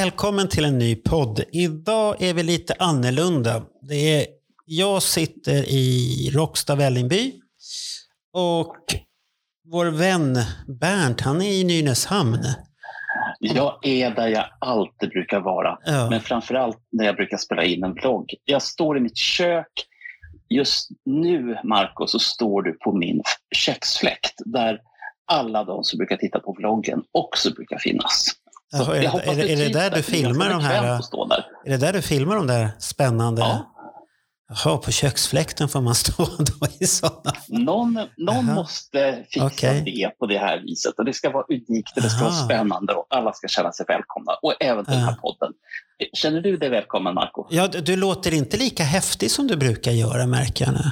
Välkommen till en ny podd. Idag är vi lite annorlunda. Det är, jag sitter i Råcksta Vällingby och vår vän Bernt, han är i Nynäshamn. Jag är där jag alltid brukar vara, Ja. men framförallt när jag brukar spela in en vlogg. Jag står i mitt kök. Just nu, Marco, så står du på min köksfläkt där alla de som brukar titta på vloggen också brukar finnas. Jaha, är, det, är, det- är det trivs där du filmar de här? stå där. Är det där du filmar de där spännande? Ja. Jaha, på köksfläkten får man stå då i sådana Någon, någon Jaha. måste fixa Okej. det på det här viset. Och det ska vara unikt och det ska vara spännande och alla ska känna sig välkomna. Och även den här podden. Känner du dig välkommen, Marco? Ja, du du låter inte lika häftig som du brukar göra märker jag nu.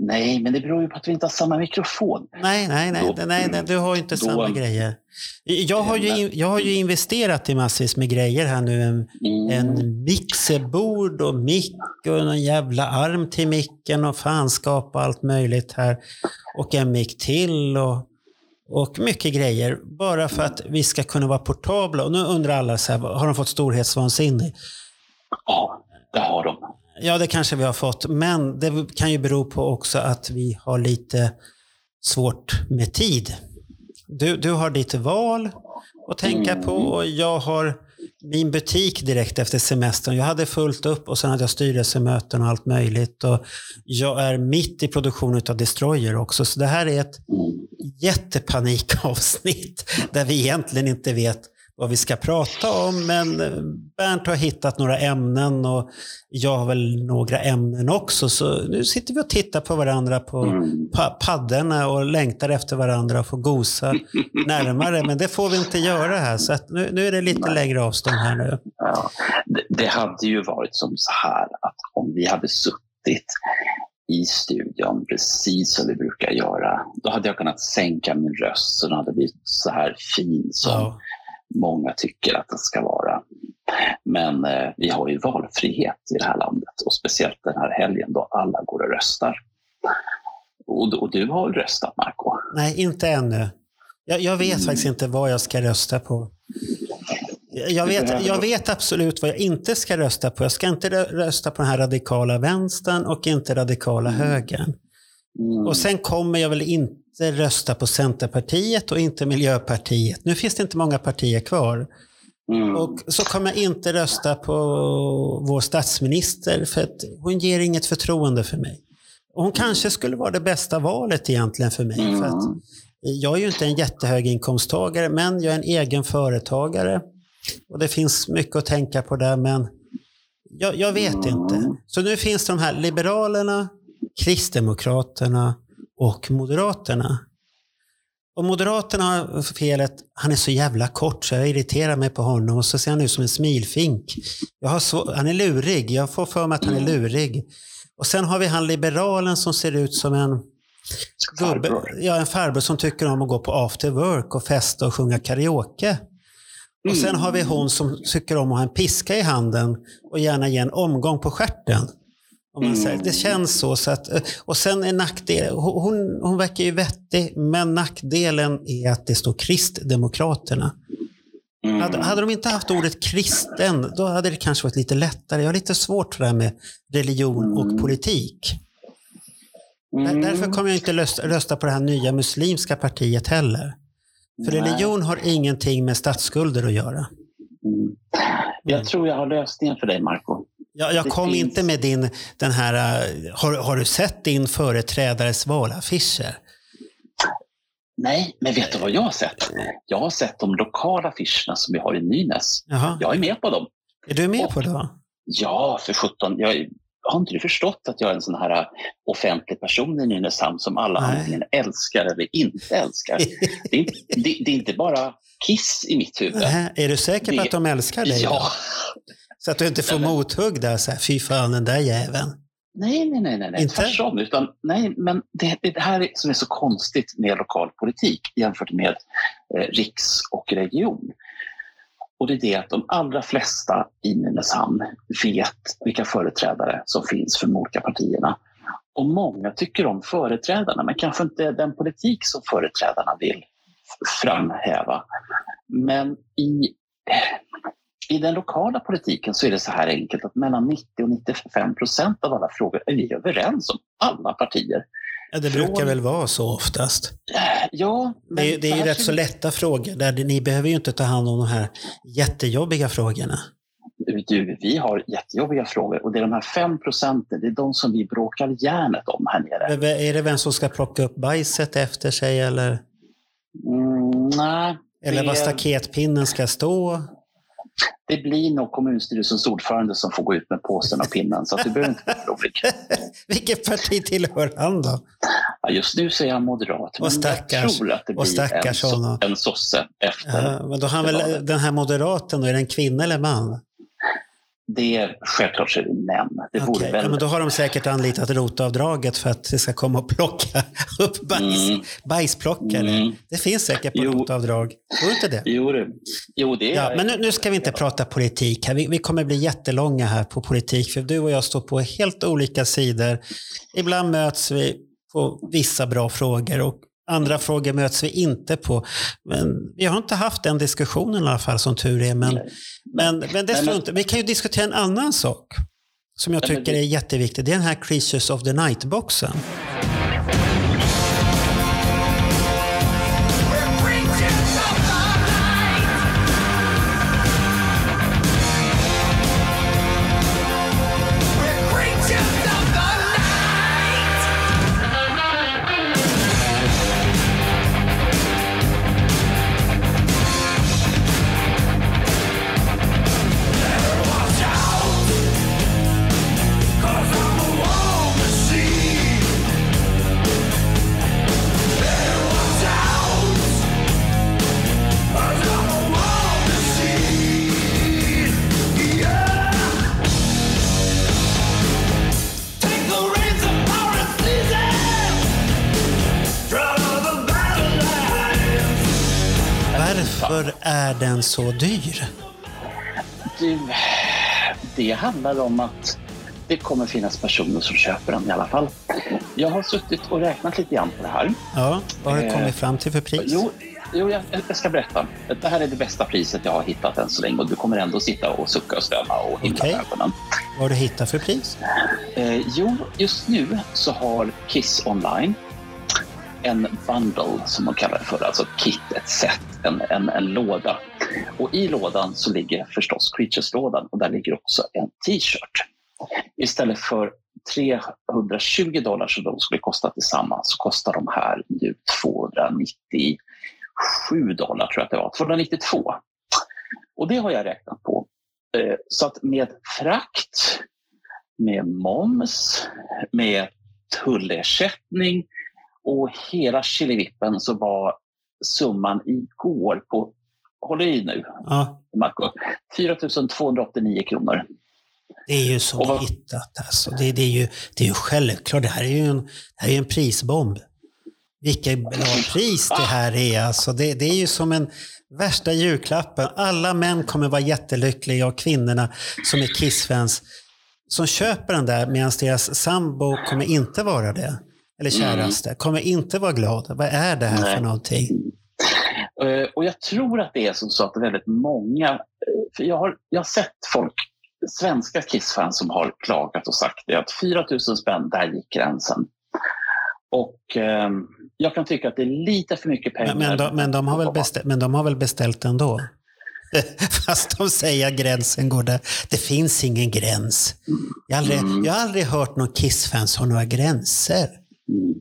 Nej, men det beror ju på att vi inte har samma mikrofon. Nej, nej, nej, Då- nej, nej du har ju inte då- samma grejer. Jag har, ju, jag har ju investerat i massvis med grejer här nu. En, Mm. en mixerbord och mick och en jävla arm till micken och fanskap och allt möjligt här. Och en mick till och, och mycket grejer. Bara för att vi ska kunna vara portabla. Och nu undrar alla, så här, har de fått storhetsvansinne? Ja, det har de. Ja, det kanske vi har fått. Men det kan ju bero på också att vi har lite svårt med tid. Du, du har ditt val att tänka på och jag har min butik direkt efter semestern. Jag hade fullt upp och sen hade jag styrelsemöten och allt möjligt. Och jag är mitt i produktionen av Destroyer också. Så det här är ett Mm. jättepanikavsnitt där vi egentligen inte vet vad vi ska prata om. Men eh, Bernt har hittat några ämnen och jag har väl några ämnen också. Så nu sitter vi och tittar på varandra på Mm. pa- paddorna och längtar efter varandra och får gosa närmare. Men det får vi inte göra här. Så nu, nu är det lite längre avstånd här nu. Ja. Det, det hade ju varit som så här att om vi hade suttit i studion precis som vi brukar göra, då hade jag kunnat sänka min röst så den hade blivit så här fin som Ja. Många tycker att den ska vara. Men eh, vi har ju valfrihet i det här landet och speciellt den här helgen då alla går och röstar. Och, och du har röstat, Marco? Nej, inte ännu. Jag, jag vet faktiskt inte vad jag ska rösta på. Jag vet, jag vet absolut vad jag inte ska rösta på. Jag ska inte rö- rösta på den här radikala vänstern och inte radikala högern. Mm. Och sen kommer jag väl inte rösta på Centerpartiet och inte Miljöpartiet. Nu finns det inte många partier kvar. Mm. Och så kommer jag inte rösta på vår statsminister för att hon ger inget förtroende för mig. Och hon kanske skulle vara det bästa valet egentligen för mig. Mm. För att jag är ju inte en jättehög inkomsttagare men jag är en egen företagare. Och det finns mycket att tänka på där men jag, jag vet Mm. inte. Så nu finns de här Liberalerna, Kristdemokraterna och Moderaterna. Och Moderaterna har felet, han är så jävla kort så jag irriterar mig på honom och så ser han ut som en smilfink. Svår, han är lurig, jag får för mig att han är lurig. Och sen har vi han liberalen som ser ut som en gubbe, ja, en farbror som tycker om att gå på after work och festa och sjunga karaoke. Och sen har vi hon som tycker om att ha en piska i handen och gärna ge en omgång på stjärten. Om man säger. Det känns så. så att, och sen är nackdelen, hon, hon verkar ju vettig, men nackdelen är att det står Kristdemokraterna. Mm. Hade, hade de inte haft ordet kristen, då hade det kanske varit lite lättare. Jag har lite svårt för det här med religion och politik. Där- Mm. Därför kommer jag inte rösta, rösta på det här nya muslimska partiet heller. För Nej. religion har ingenting med statsskulder att göra. Mm. Jag tror jag har lösningen för dig, Marco. Jag, jag kom finns- inte med din, den här, eh, har, har du sett din företrädares valaffischer? Nej, men vet du vad jag har sett? Jag har sett de lokala affischerna som vi har i Nynäs. Jaha. Jag är med på dem. Är du med på det? Ja, för 17. Jag har inte du förstått att jag är en sån här offentlig person i Nynäshamn som alla Nej. antingen älskar eller inte älskar? Det är, inte- det, det är inte bara Kiss i mitt huvud. Nähä, Är du säker på Det- att de älskar dig? Ja. Så att du inte får Nej, mothugg där, så här, fy fan den där jäveln. Nej, nej, nej, nej, nej. Inte? tvärtom. Utan, nej, men det, det är det här som är så konstigt med lokal politik jämfört med eh, riks och region. Och det är det att de allra flesta i Nynäshamn vet vilka företrädare som finns för de olika partierna. Och många tycker om företrädarna, men kanske inte den politik som företrädarna vill framhäva. Men i, i den lokala politiken så är det så här enkelt att mellan 90 och 95 procent av alla frågor är vi överens om, alla partier. Ja, det Från- brukar väl vara så oftast. Ja, men Det är, det är rätt så lätta frågor. Där ni behöver ju inte ta hand om de här jättejobbiga frågorna. Du, vi har jättejobbiga frågor och det är de här 5 procenten, det är de som vi bråkar järnet om här nere. Är det vem som ska plocka upp bajset efter sig eller, Mm, nej, eller var staketpinnen ska stå? Det blir nog kommunstyrelsens ordförande som får gå ut med påsen och pinnen, så att du behöver inte vara orolig. Vilket parti tillhör han då? Ja, just nu är han moderat, men Och stackars- jag tror att det och blir en, so en sosse efter. Ja, men då han väl, den här moderaten, då, är det en kvinna eller man? Det är självklart så är det män. Det vore Okej, väl... ja, men då har de säkert anlitat rotavdraget för att det ska komma och plocka upp bajs, Mm. bajsplockare. Mm. Det finns säkert på Jo. rotavdrag. Tror inte det? Jo, det, jo, det är... Ja, men nu, nu ska vi inte prata politik här. Vi, vi kommer bli jättelånga här på politik, för du och jag står på helt olika sidor. Ibland möts vi på vissa bra frågor och andra frågor möts vi inte på. Men vi har inte haft den diskussionen i alla fall, som tur är. Men, Nej. Men, men det inte. Vi kan ju diskutera en annan sak som jag tycker är jätteviktig. Det är den här Creatures of the Night-boxen. Den så dyr? Du, det handlar om att det kommer finnas personer som köper den i alla fall. Jag har suttit och räknat lite grann på det här. Ja, vad har du kommit fram till för pris? Jo, jo jag, jag ska berätta. Det här är det bästa priset jag har hittat än så länge och du kommer ändå sitta och sucka och stöna och himla med ögonen. Vad har du hittat för pris? Eh, jo, just nu så har Kiss Online en bundle som de kallar det för, alltså kit, ett set, en, en, en låda. Och i lådan så ligger förstås Creatures-lådan och där ligger också en t-shirt. Istället för 320 dollar som de skulle kosta tillsammans så kostar de här nu 297 dollar tror jag att det var, 292. Och det har jag räknat på. Eh, så att med frakt, med moms, med tullersättning och hela killevippen så var summan igår på, håll i nu Ja, Marco, 4 289 kronor. det är ju så Och hittat alltså. Det, det, är ju, det är ju självklart. Det här är ju en, det här är en prisbomb. Vilket bra pris det här är. Alltså det, det är ju som en värsta julklappen. Alla män kommer vara jättelyckliga och kvinnorna som är Kiss-fans som köper den där medan deras sambo kommer inte vara det. Eller käraste, kommer inte vara glad. Vad är det här Nej. för någonting? Eh, Och jag tror att det är som så att väldigt många, eh, för jag har, jag har sett folk, svenska Kiss-fans som har klagat och sagt det, att 4 000 spänn, där gick gränsen. Och eh, jag kan tycka att det är lite för mycket pengar. Men, men, de, men, de har väl beställt, men de har väl beställt ändå? Fast de säger att gränsen går där. Det finns ingen gräns. Jag har aldrig, Mm. jag har aldrig hört någon Kiss-fans ha några gränser. Mm.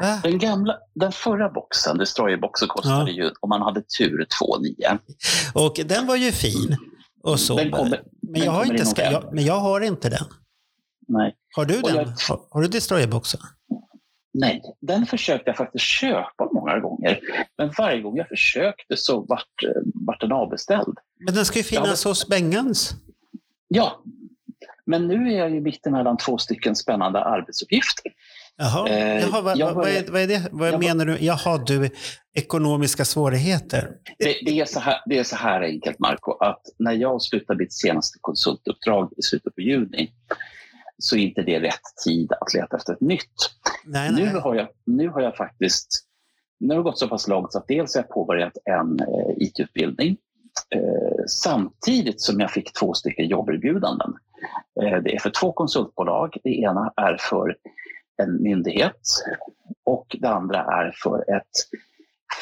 Va? Den, gamla, den förra boxen, Destroyer-boxen, kostade ju, om man hade tur, 2,9. Och den var ju fin. Och så. Den kommer- men, den jag har inte ska, jag, men jag har inte den. nej. Har du Och den? jag- Har, har du destroyerboxen? Nej, den försökte jag faktiskt köpa många gånger. Men varje gång jag försökte så vart, vart den avbeställd. Men den ska ju finnas hos Bengans. Ja, men nu är jag ju mitt emellan två stycken spännande arbetsuppgifter. Jaha, Eh, Jaha vad, jag vad, är, vad är det? Vad jag menar du? Jaha, du, ekonomiska svårigheter. Det, det, är så här, det är så här enkelt, Marco, att när jag slutar mitt senaste konsultuppdrag i slutet på juni så är inte det rätt tid att leta efter ett nytt. Nej, nej. Nu har, jag, nu har jag faktiskt nu har det gått så pass långt så att dels har jag påbörjat en eh, IT-utbildning eh, samtidigt som jag fick två stycken jobberbjudanden. Eh, det är för två konsultbolag. Det ena är för en myndighet och det andra är för ett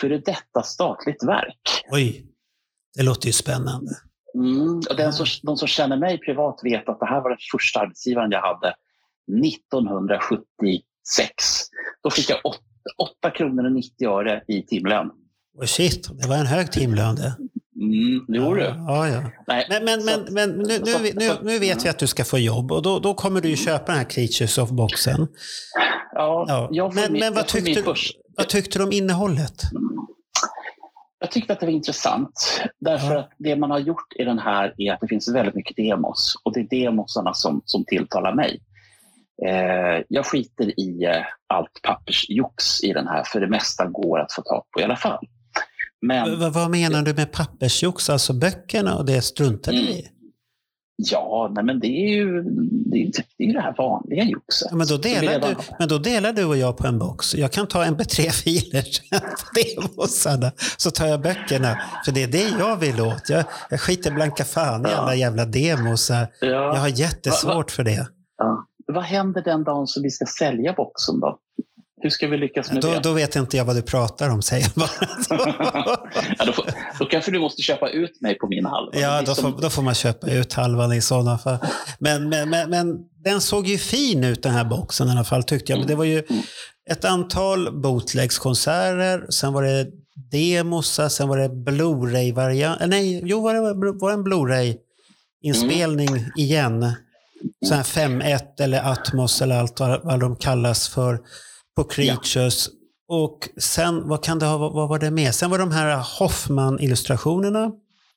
före detta statligt verk. Oj, det låter ju spännande. Mm, och den som, de som känner mig privat vet att det här var den första arbetsgivaren jag hade 1976. Då fick jag 8, kronor och 90 öre i timlön. Och shit, det var en hög timlön det. Mm, det gjorde du. ja, ja. Nej, Men, men, så men, men nu, nu, så- nu, nu vet vi att du ska få jobb och då, då kommer du ju köpa den här Creatures of boxen. Ja, Ja. jag Men, min- men vad, tyckte, vad tyckte du om innehållet? Jag tyckte att det var intressant därför Ja. att det man har gjort i den här är att det finns väldigt mycket demos och det är demosarna som, som tilltalar mig. Eh, jag skiter i eh, allt pappersjox i den här för det mesta går att få tag på i alla fall. Men V- vad menar du med pappersjox? Alltså böckerna och det struntar du i? ja, nej, men det är ju det, är, det, är det här vanliga joxet. Ja, men, då delar jag du, men då delar du och jag på en box. Jag kan ta mp3-filer på demosarna, så tar jag böckerna. För det är det jag vill åt. Jag, jag skiter blanka fan i Ja. alla jävla demos. Jag Ja. har jättesvårt för det. Ja. Vad händer den dagen som vi ska sälja boxen då? Hur ska vi lyckas med Då, det? då vet inte jag vad du pratar om, säger jag bara. ja, då, får, då kanske du måste köpa ut mig på min halva. Ja, då som- får, då får man köpa ut halvan i sådana fall. Men, men, men, men den såg ju fin ut den här boxen i alla fall tyckte jag. Men det var ju ett antal bootlegskonserter, sen var det demosar, sen var det Blu-ray-variant. Nej, jo, var det var en Blu-ray-inspelning igen. Så här 5.1 eller Atmos eller allt vad de kallas för på Creatures. Och sen, vad kan det ha, vad var det med? Sen var de här Hoffman-illustrationerna.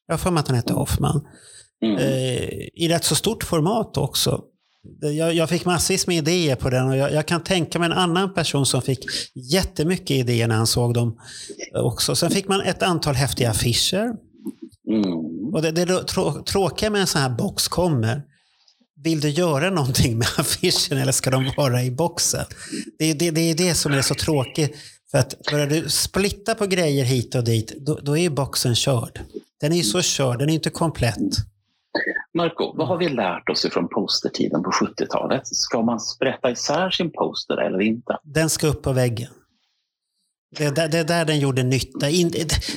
Jag har för mig att han heter Hoffman. Mm. Eh, I rätt så stort format också. Jag, jag fick massvis med idéer på den och jag, jag kan tänka mig en annan person som fick jättemycket idéer när han såg dem också. Sen fick man ett antal häftiga affischer. Mm. Och det, det trå, tråkiga med en sån här box kommer. Vill du göra någonting med affischen eller ska de vara i boxen? Det, är- det, det är det som är så tråkigt. För att börjar du splitta på grejer hit och dit, då, då är ju boxen körd. Den är ju så körd, den är inte komplett. Marco, vad har vi lärt oss ifrån postertiden på 70-talet? Ska man sprätta isär sin poster eller inte? Den ska upp på väggen. Det är där, det är där den gjorde nytta.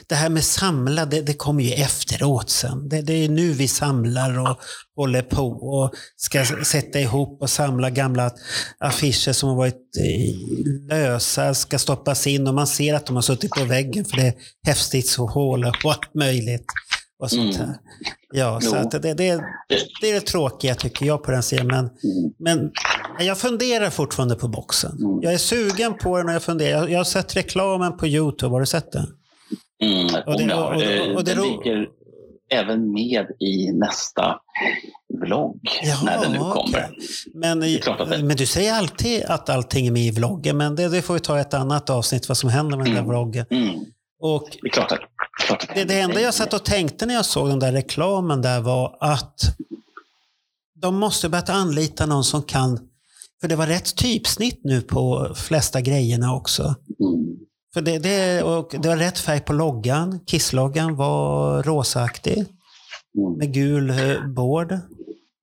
Det- här med samla, det, det kommer ju efteråt sen. Det, det är nu vi samlar och håller på och ska sätta ihop och samla gamla affischer som har varit eh, lösa, ska stoppas in och man ser att de har suttit på väggen för det är häftstidshål och allt möjligt. Och sånt Mm. här. Ja, så det, det, det är det tråkiga tycker jag på den serien. Men, men jag funderar fortfarande på boxen. Mm. Jag är sugen på den och jag funderar. Jag, har sett reklamen på YouTube. Har du sett den? Mm. Och det- och- och- och det ro- ligger även med i nästa vlogg när den nu kommer. Men, det- men du säger alltid att allting är med i vloggen. Men det, det får vi ta i ett annat avsnitt vad som händer med den där Mm. vloggen. Mm. Och Det är klart att, klart att det, det enda jag satt och tänkte när jag såg den där reklamen där var att de måste börja anlita någon som kan, för det var rätt typsnitt nu på flesta grejerna också. Mm. För det, det, och det var rätt färg på loggan. Kissloggan var rosaaktig Mm. med gul eh, board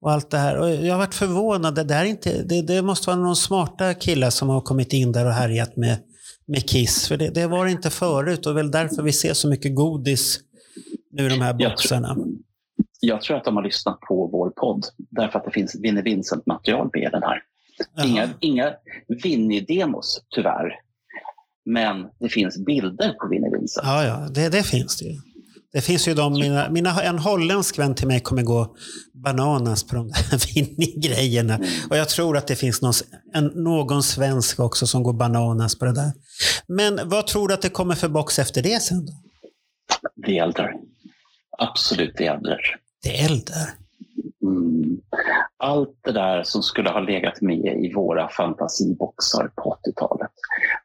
och allt det här. Och jag har varit förvånad. Det, där är inte, det, det måste vara någon smarta killar som har kommit in där och härjat med, med Kiss. För det, det var det inte förut och väl därför vi ser så mycket godis nu i de här Jag tror- boxarna. Jag tror att de har lyssnat på vår podd därför att det finns Vinnie Vincent-material med den här. Jaha. Inga, inga Vinnie-demos tyvärr. Men det finns bilder på Vinnie Vincent. Ja, ja, det, det finns det ju. Det finns ju de, mina, mina, en holländsk vän till mig kommer gå bananas på de där Vinnie-grejerna. Och jag tror att det finns någon, en, någon svensk också som går bananas på det där. Men vad tror du att det kommer för box efter det sen då? Det äldre. Absolut det äldre. Det eldar. Allt det där som skulle ha legat med i våra fantasiboxar på 80-talet,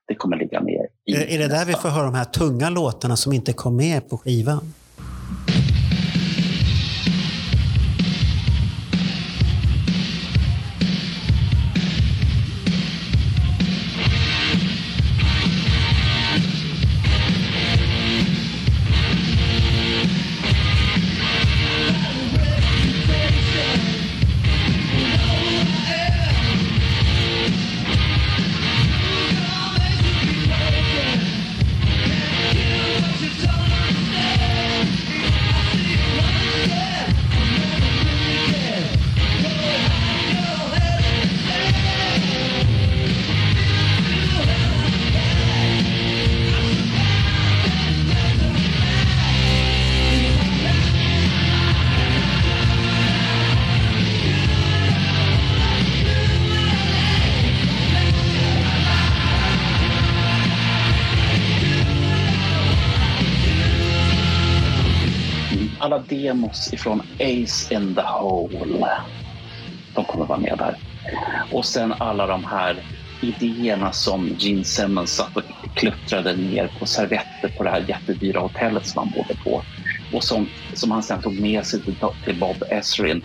det kommer ligga med i Är, det där vi får höra de här tunga låtarna som inte kom med på skivan? Ace in the Hole, de kommer vara med där. Och sen alla de här idéerna som Gene Simmons satt och kluttrade ner på servetter på det här jättedyra hotellet som han bodde på. Och som, som han sen tog med sig till, Bob Esrin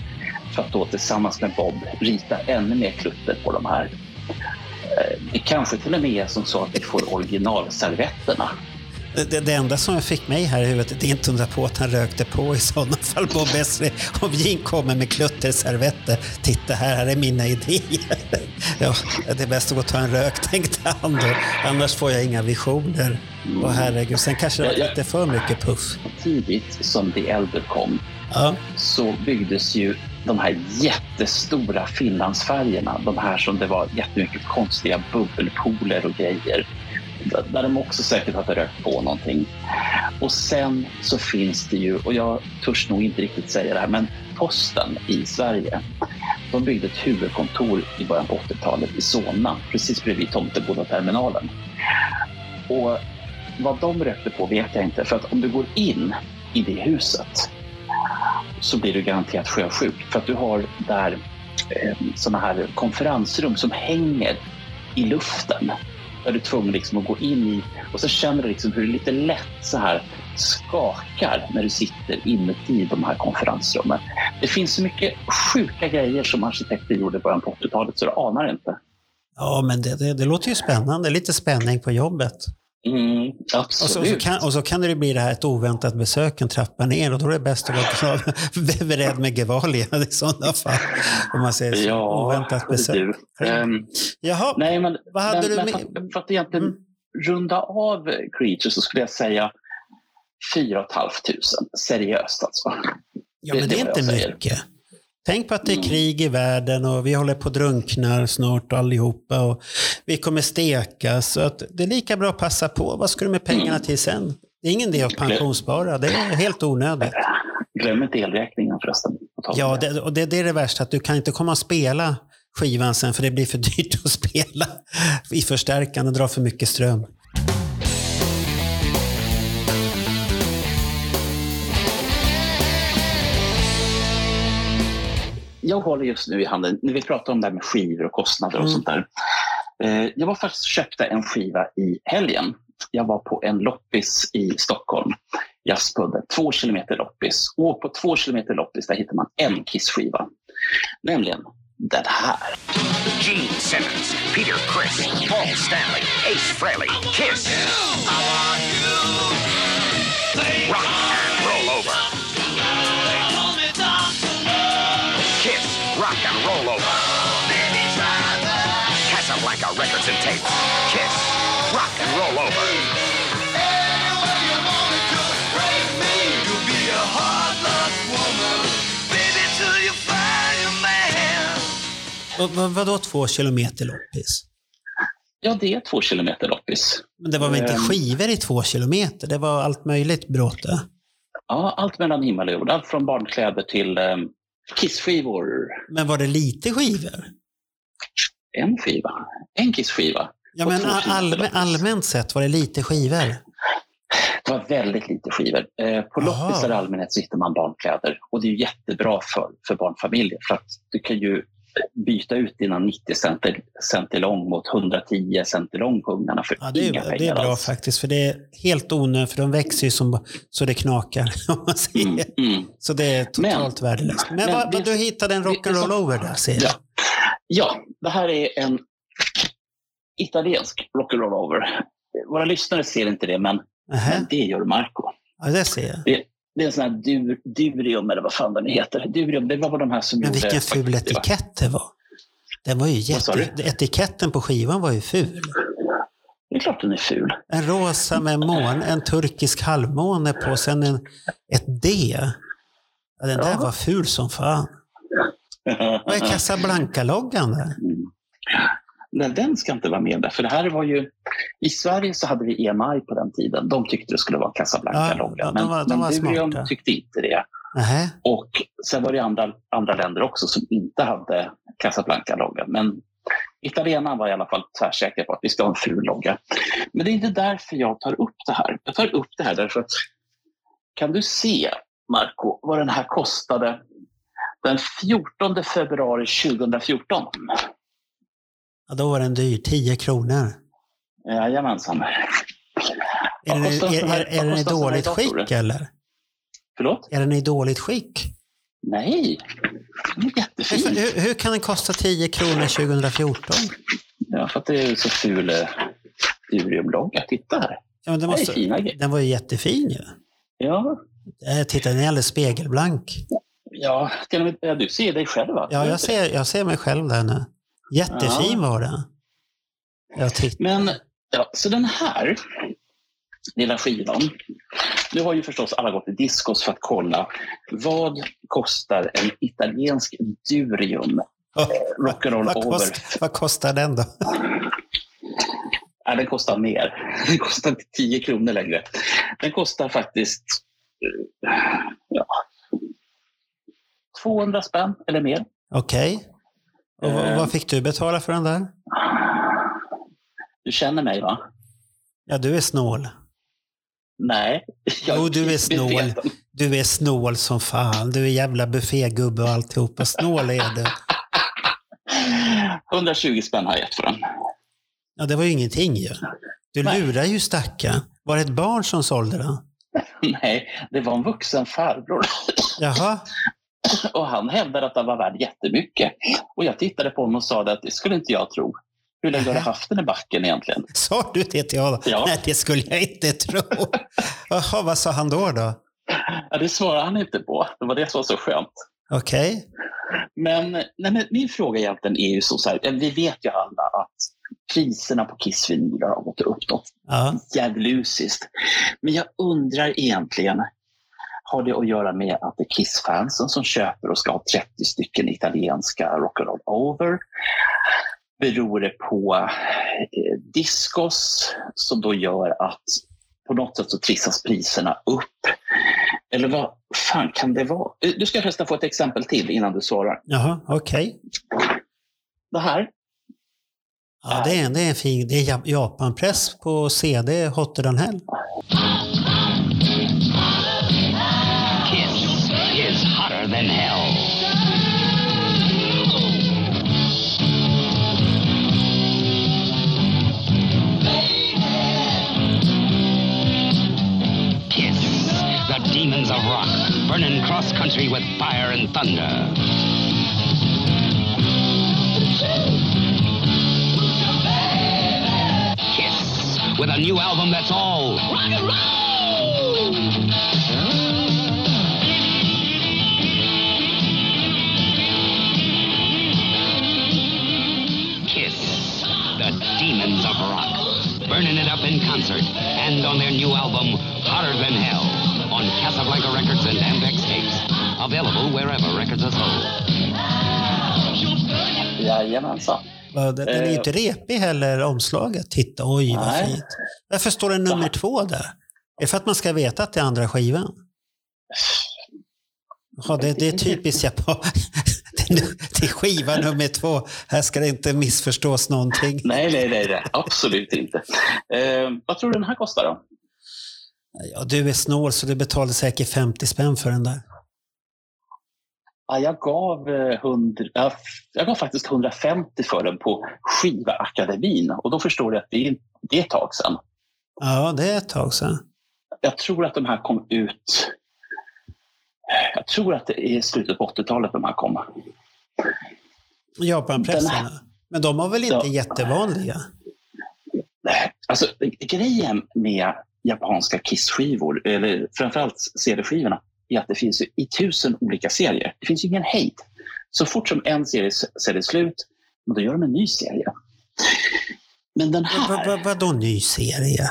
för att då tillsammans med Bob rita ännu mer klutter på de här. Eh, det kanske till och med är som så att vi får originalservetterna. Det, det, enda som fick mig här i huvudet, det är inte undra på att han rökte på i sådana fall Bob Esri. Om Gene kommer med klutterservetter. Titta här, här är mina idéer. Ja, det är bäst att gå och ta en rök, tänkte han då. Annars får jag inga visioner. Och herregud, sen kanske det var lite för mycket puff. Tidigt som The Elder kom Ja, så byggdes ju de här jättestora Finlandsfärgerna, de här som det var jättemycket konstiga bubbelpooler och grejer. Där- de också säkert hade rökt på någonting. Och sen så finns det ju, och jag törs nog inte riktigt säga det här, men Posten i Sverige, de byggde ett huvudkontor i början på 80-talet i Solna, precis bredvid Tomteboda-terminalen. Och vad de rökte på vet jag inte, för att om du går in i det huset så blir du garanterat sjösjuk. För att du har där eh, sådana här konferensrum som hänger i luften. Där du är tvungen liksom att gå in i och så känner du liksom hur det lite lätt så här skakar när du sitter inuti de här konferensrummen. Det finns så mycket sjuka grejer som arkitekter gjorde i början på 80-talet så du anar inte. ja men det, det, det låter ju spännande. Lite spänning på jobbet. Mm, Och så, och, så kan, och så kan det bli det här ett oväntat besök en trappa ner och då är det bäst att vara beredd med gevalia i sådana fall. Om man säger så. Ja, oväntat besök. du. Ehm, Jaha, Nej, men, Vad hade men, du men med- för, att- egentligen Mm. runda av Creature så skulle jag säga 4 500. Seriöst alltså. ja, men det är det är vad inte mycket. Tänk på att det är Mm. krig i världen och vi håller på att drunkna snart allihopa och vi kommer stekas. Så att det är lika bra att passa på. Vad ska du med pengarna Mm. till sen? Det är ingen idé att pensionsspara. Det är helt onödigt. Glöm inte elräkningen förresten. Ja, det. och det, det är det värsta, att du kan inte komma och spela skivan sen för det blir för dyrt att spela i förstärkaren och drar för mycket ström. Jag håller just nu i handen, när vi pratar om det här med skivor och kostnader och Mm. sånt där. Eh, Jag var faktiskt köpte en skiva i helgen. Jag var på en loppis i Stockholm, Jazzpubben, två kilometer loppis. Och på två kilometer loppis där hittar man en Kiss-skiva. Nämligen den här. Gene Simmons, Peter Chris, Paul Stanley, Ace Frehley, Kiss. Records and tapes. Kiss, rock and roll over. Vad, vadå två kilometer loppis? Ja, det är två kilometer loppis. Men det var väl inte Ehm. skivor i två kilometer? Det var allt möjligt bråte. Ja, allt mellan himmel och jord. Allt från barnkläder till eh, kissskivor. Men var det lite skivor? En skiva. En kissskiva. Ja, men all, allmänt sett var det lite skivor. Det var väldigt lite skivor. Eh, på loppisar i allmänhet så hittar man barnkläder och det är jättebra för, för barnfamiljer för att du kan ju byta ut dina 90 centi, centilong mot 110 centilong på ungarna för Ja, det, inga är, pengar det är bra alls. faktiskt, för det är helt onödigt, för de växer ju som, så det knakar. Om man säger. Mm, mm. Så det är totalt värdelöst. Men, men vad, vad, du hittade en rock'n'roll over där, ser jag. Ja. det här är en italiensk rock'n'roll over. Våra lyssnare ser inte det, men, Nähä. men det gör Marco. Ja, det ser jag. Det är en sån här dur, durium, eller vad fan den heter. Durium, det var de här som Men gjorde... vilken ful det etikett det var. Den var ju jätte... Etiketten på skivan var ju ful. Det är klart den är ful. En rosa med mån, en turkisk halvmåne på, sen en, ett D. Ja, den där Ja. var ful som fan. Vad är Casablanca-loggan där? Mm. Nej, den ska inte vara med där. För det här var ju... I Sverige så hade vi EMI på den tiden. De tyckte det skulle vara Casablanca-loggan. ja, de men var- de var men tyckte inte det. Nähä. Och sen var det andra, andra länder också som inte hade Casablanca-loggan. Men italienarna var i alla fall tvärsäkra på att vi ska ha en ful logga. Men det är inte därför jag tar upp det här. Jag tar upp det här därför att kan du se, Marco, vad den här kostade den 14 februari 2014? Ja, då var den dyr. 10 kronor. Jajamensan. Är den, är, är, är den i dåligt idag, tror skick eller? Förlåt? Är den i dåligt skick? Nej, den är jättefin. Hur, hur kan den kosta 10 kronor 2014? Ja, för att det är så ful eh, Durium-logga. Titta här. Ja, men den, Det är måste, fina grejer. den var ju jättefin ju. Ja, Eh, Titta, den är alldeles spegelblank. ja, till och med, ja, du ser dig själv va? Ja, jag ser, jag ser mig själv där nu. Jättefin var den. Jag titt- Men, ja, så den här lilla skivan. Nu har ju förstås alla gått till Discos för att kolla vad kostar en italiensk Durium Rock'n'Roll vad, Over? kost, vad kostar den då? Nej, den kostar mer. Den kostar inte 10 kronor längre. Den kostar faktiskt eh, ja, 200 spänn eller mer. Okej. Och vad- Eh. vad fick du betala för den där? Du känner mig va? Ja, du är snål. Nej. Jo, du är snål. Du är snål som fan. Du är jävla buffégubbe och alltihopa. Snål är du. 120 spänn har jag gett för den. Ja, det var ju ingenting ju. Du Nej. lurar ju stackaren. Var det ett barn som sålde den? Nej, det var en vuxen farbror. Jaha. Och han hävdade att den var värd jättemycket. Och jag tittade på honom och sa att det skulle inte jag tro. Hur länge har du haft den i backen egentligen? Sa du det till honom? Ja. Nej, det skulle jag inte tro. Jaha, vad sa han då? då? Ja, det svarade han inte på. Det var det som var så skönt. Okej. Men, nej, men min fråga egentligen är ju så, så här, vi vet ju alla att priserna på Kiss-vinyler har gått upp något Ja. djävulusiskt. Men jag undrar egentligen, har det att göra med att det är Kiss-fansen som köper och ska ha 30 stycken italienska Rock'n'Roll Over? Beror det på eh, Discos som då gör att på något sätt så trissas priserna upp? Eller vad fan kan det vara? Eh, Du ska förresten få ett exempel till innan du svarar. Jaha, okej. Det här, Ja, det är, en- det är en fin... Det är Jap- Japanpress på CD Hotter than hell. Burning cross country with fire and thunder. Kiss, with a new album that's all rock and roll. Kiss, the demons of rock, burning it up in concert and on their new album, Hotter Than Hell, on Casablanca Records and Ampex tapes. Available wherever records are sold. jajamensan. Ja, Den är ju Eh. inte repig heller, omslaget. Titta, oj vad Nej. fint. Varför står det nummer två där? Är det för att man ska veta att det är andra skivan? Ja, det, det är typiskt japan. Det är skiva nummer två. Här ska det inte missförstås någonting. Nej, nej, nej, nej. absolut inte. Eh, vad tror du den här kostar då? Ja, du är snål så du betalar säkert 50 spänn för den där. Ja, jag, gav, eh, 100, jag, jag gav faktiskt 150 för den på Skivaakademin och då förstår du att det är, det är ett tag sedan. Ja, det är ett tag sedan. Jag tror att de här kom ut... Jag tror att det är slutet på 80-talet de här kom. Japanpressarna. Men de var väl inte Ja. jättevanliga? Alltså, grejen med japanska Kiss-skivor, eller framförallt CD-skivorna, är att det finns i tusen olika serier. Det finns ju ingen hejd. Så fort som en serie ser det slut, då gör de en ny serie. Men den Vad här... va, vadå ny serie?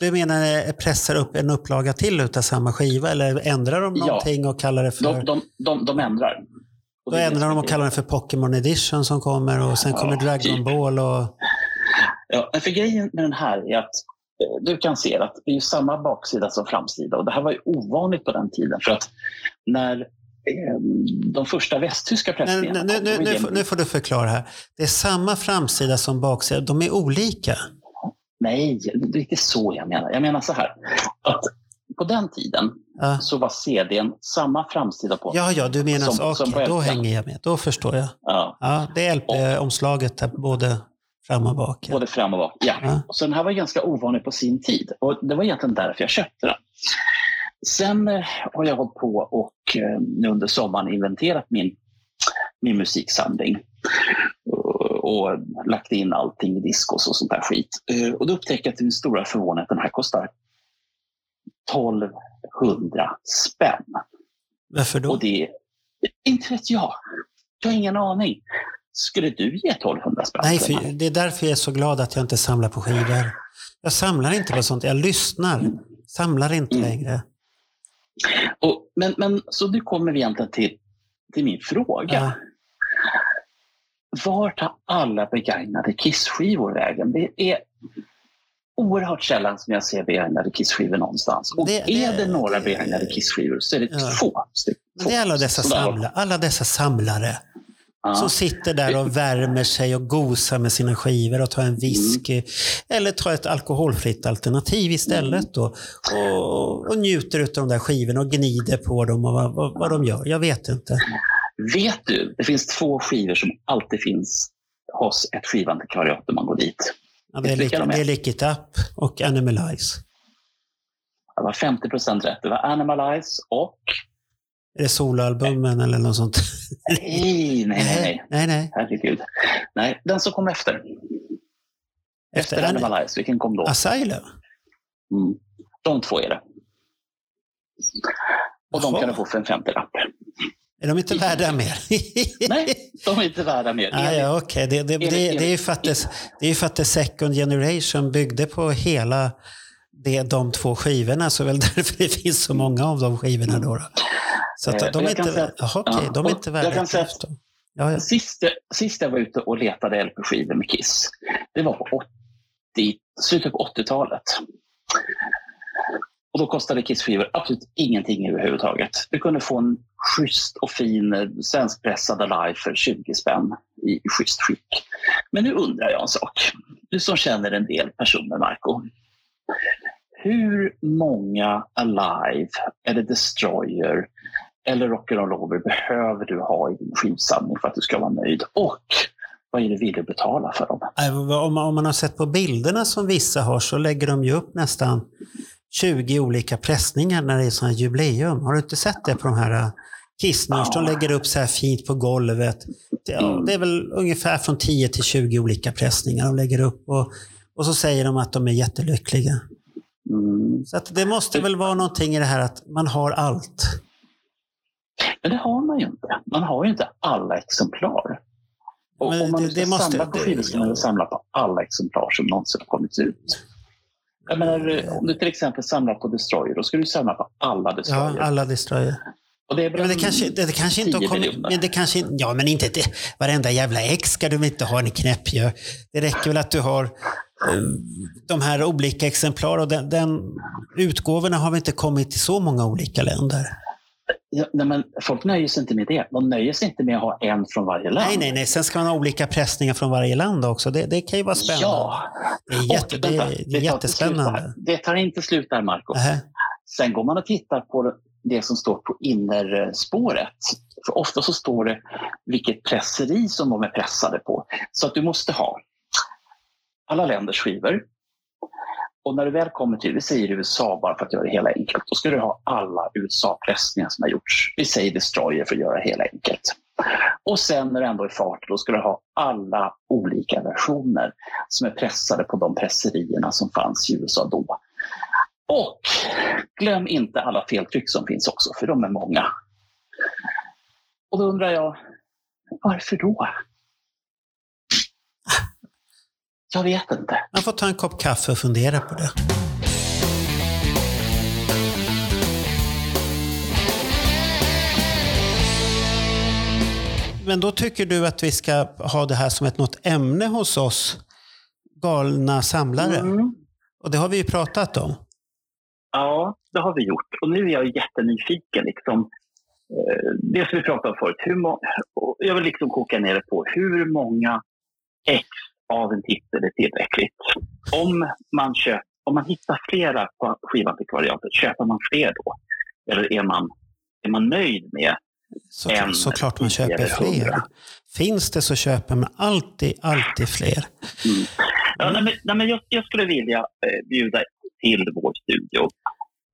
Du menar eh, pressar upp en upplaga till utav samma skiva eller ändrar de Ja. någonting och kallar det för... De, de, de, de ändrar. Och Då det det ändrar de och kallar den för Pokémon Edition som kommer och sen Ja, kommer Dragon typ. Ball och... Ja, för grejen med den här är att du kan se att det är samma baksida som framsida och det här var ju ovanligt på den tiden för att när eh, de första västtyska Nej, pressningarna nu, nu, nu, nu får du förklara här. Det är samma framsida som baksida. De är olika. Nej, det är inte så jag menar. Jag menar så här. Att på den tiden Ja, så var CDn samma framsida på. ja, ja du menar Som- så. som Okej, på då hänger jag med. Då förstår jag. Ja, Ja, det är LP-omslaget både fram och bak. Ja. både fram och bak. Ja. Ja. Så den här var ganska ovanlig på sin tid och det var egentligen därför jag köpte den. Sen eh, har jag hållit på och eh, nu under sommaren inventerat min, min musiksamling och, och lagt in allting i diskos och sånt där skit. Eh, Och då upptäckte jag till min stora förvåning att den här kostar 1200 spänn. Varför då? Och det inte vet jag. Jag har ingen aning. Skulle du ge 1200 spänn? Nej, för det är därför jag är så glad att jag inte samlar på skivor. Jag samlar inte på sånt. Jag lyssnar. Samlar inte Mm. längre. Och, men, men så nu kommer vi egentligen till, till min fråga. Ja. Var tar alla begagnade Kiss-skivor vägen? Det är oerhört sällan som jag ser begagnade Kiss-skivor någonstans. Och Det- det- är det några begagnade Kiss-skivor så är det Ja. två stycken. Det är alla dessa, samla, alla dessa samlare Ja. som sitter där och värmer sig och gosar med sina skivor och tar en whisky. Eller tar ett alkoholfritt alternativ istället då, och, och njuter av de där skivorna och gnider på dem och vad, vad, vad de gör. Jag vet inte. Vet du, det finns två skivor som alltid finns hos ett skivantikvariat när man går dit. Ja, det, är Lick, de det är Lick It Up och Animalize. Det var 50 procent rätt. Det var Animalize och... Är det soloalbumen eller något sånt? Nej, nej, nej. nej. nej. nej. Herregud. Nej, den som kom efter. Efter, Efter Animalize, vilken kom då? Asylum? Mm. De två är det. Och de Jaha. kan du få för en 50-lapp. Är de inte värda mer? Nej, de är inte värda mer. Ah, ja, okej. Det, det, det, det är ju för att det, det är för att second generation byggde på hela det, de två skivorna, så väl därför det finns så många av de skivorna då. då. Så att Eh, de jag är kan inte, säga- okej, ja, de är och inte jag värda kan ett säga- då. Ja, ja. Sist, sist jag var ute och letade LP-skivor med Kiss, det var på 80, slutet på 80-talet. Och då kostade Kiss-skivor absolut ingenting överhuvudtaget. Du kunde få en schysst och fin eh, svenskpressad Alive för 20 spänn i, i schysst skick. Men nu undrar jag en sak. Du som känner en del personer, Marco. Hur många Alive eller Destroyer eller Rock'n'Roll Over behöver du ha i din skivsamling för att du ska vara nöjd? Och vad är det villig att betala för dem? Vad- Om man, om man har sett på bilderna som vissa har så lägger de ju upp nästan 20 olika pressningar när det är sådana jubileum. Har du inte sett det på de här äh, Kissners? De Ja. lägger upp så här fint på golvet. Ja, Mm. det är väl ungefär från 10 till 20 olika pressningar de lägger upp. Och, och så säger de att de är jättelyckliga. Mm. Så det måste väl vara någonting i det här att man har allt. Men det har man ju inte. Man har ju inte alla exemplar. Och Men om man det- ska det måste- samla på skivor ska man samla på alla exemplar som någonsin har kommit ut. Jag menar, om du till exempel samlar på Destroyer, då ska du samla på alla Ja, Destroyer. alla destroyer. Och det är Men det kanske, det, det kanske inte har 10 kommit... Men det kanske, ja, men inte det. Varenda jävla ex ska du inte ha en knäpp ju. Det räcker väl att du har de här olika exemplar och den, den utgåvorna har väl inte kommit till så många olika länder? Nej, men folk nöjer sig inte med det. De nöjer sig inte med att ha en från varje land. Nej, nej, nej. Sen ska man ha olika pressningar från varje land också. Det, det kan ju vara spännande. Ja, Det är, jätte, Och det, är- det är tar inte slut jättespännande. Det tar inte slut där, Marco. Nähä. Sen går man och tittar på det som står på innerspåret. För ofta så står det vilket presseri som de är pressade på. Så att du måste ha alla länders skivor. Och när du väl kommer till, vi säger USA bara för att göra det hela enkelt, då ska du ha alla USA-pressningar som har gjorts. Vi säger Destroyer för att göra det hela enkelt. Och sen när du ändå är i fart, då ska du ha alla olika versioner som är pressade på de presserierna som fanns i USA då. Och glöm inte alla feltryck som finns också, för de är många. Och då undrar jag, varför då? Jag vet inte. Man får ta en kopp kaffe och fundera på det. Men då tycker du att vi ska ha det här som ett något ämne hos oss galna samlare. Mm. Och det har vi ju pratat om. Ja, det har vi gjort. Och nu är jag jättenyfiken. Liksom, eh, det som vi pratade om förut. Hur må- jag vill liksom koka ner det på hur många ex av en titel är tillräckligt. Om man, köp, om man hittar flera på skivantikvariatet, köper man fler då? Eller är man, är man nöjd med Så, En, såklart man köper fler. Finns det så köper man alltid, alltid fler. Ja, nej, men, nej, men jag, jag skulle vilja eh, bjuda till vår studio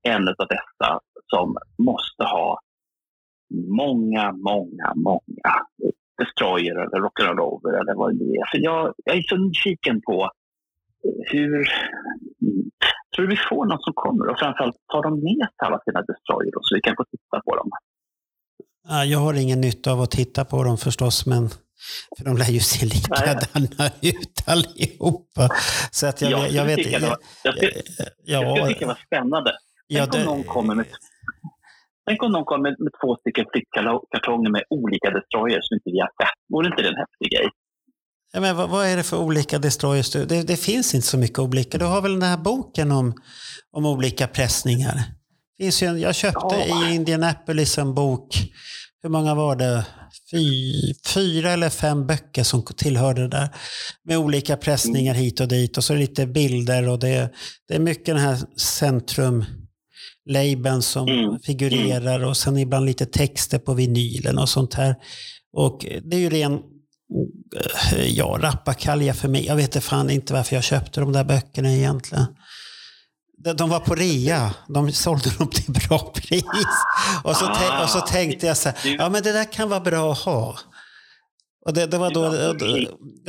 en av dessa som måste ha många, många, många Destroyer eller Rock'n'Roll eller vad det nu är. För jag, jag är så nyfiken på hur... Tror du vi får någon som kommer och framförallt tar de med sig alla sina Destroyer så vi kan få titta på dem? Ja, Jag har ingen nytta av att titta på dem förstås, men för de lär ju se likadana ut allihopa. Så att jag, jag, skulle vet tycka det var- jag skulle, jag Ja, skulle tycka det var spännande. ja, Tänk om det, någon kommer med Tänk om någon kommer med, med två stycken flyttkartonger med olika destroyers som inte vi har sett. Vore inte det en häftig grej? ja, men vad, vad är det för olika destroyers? Det, det finns inte så mycket olika. Du har väl den här boken om, om olika pressningar? Finns ju en, jag köpte Ja. i Indianapolis en bok, hur många var det? Fy, fyra eller fem böcker som tillhörde det där. Med olika pressningar hit och dit och så är det lite bilder och det, det är mycket den här centrum labeln som Mm. figurerar och sen ibland lite texter på vinylen och sånt här. Och det är ju ren eh, ja, rappakalja för mig. Jag vet inte fan inte varför jag köpte de där böckerna egentligen. De, var på rea. De sålde dem till bra pris. Och så, tän- och så tänkte jag så här, ja men det där kan vara bra att ha. Och det, det, var då,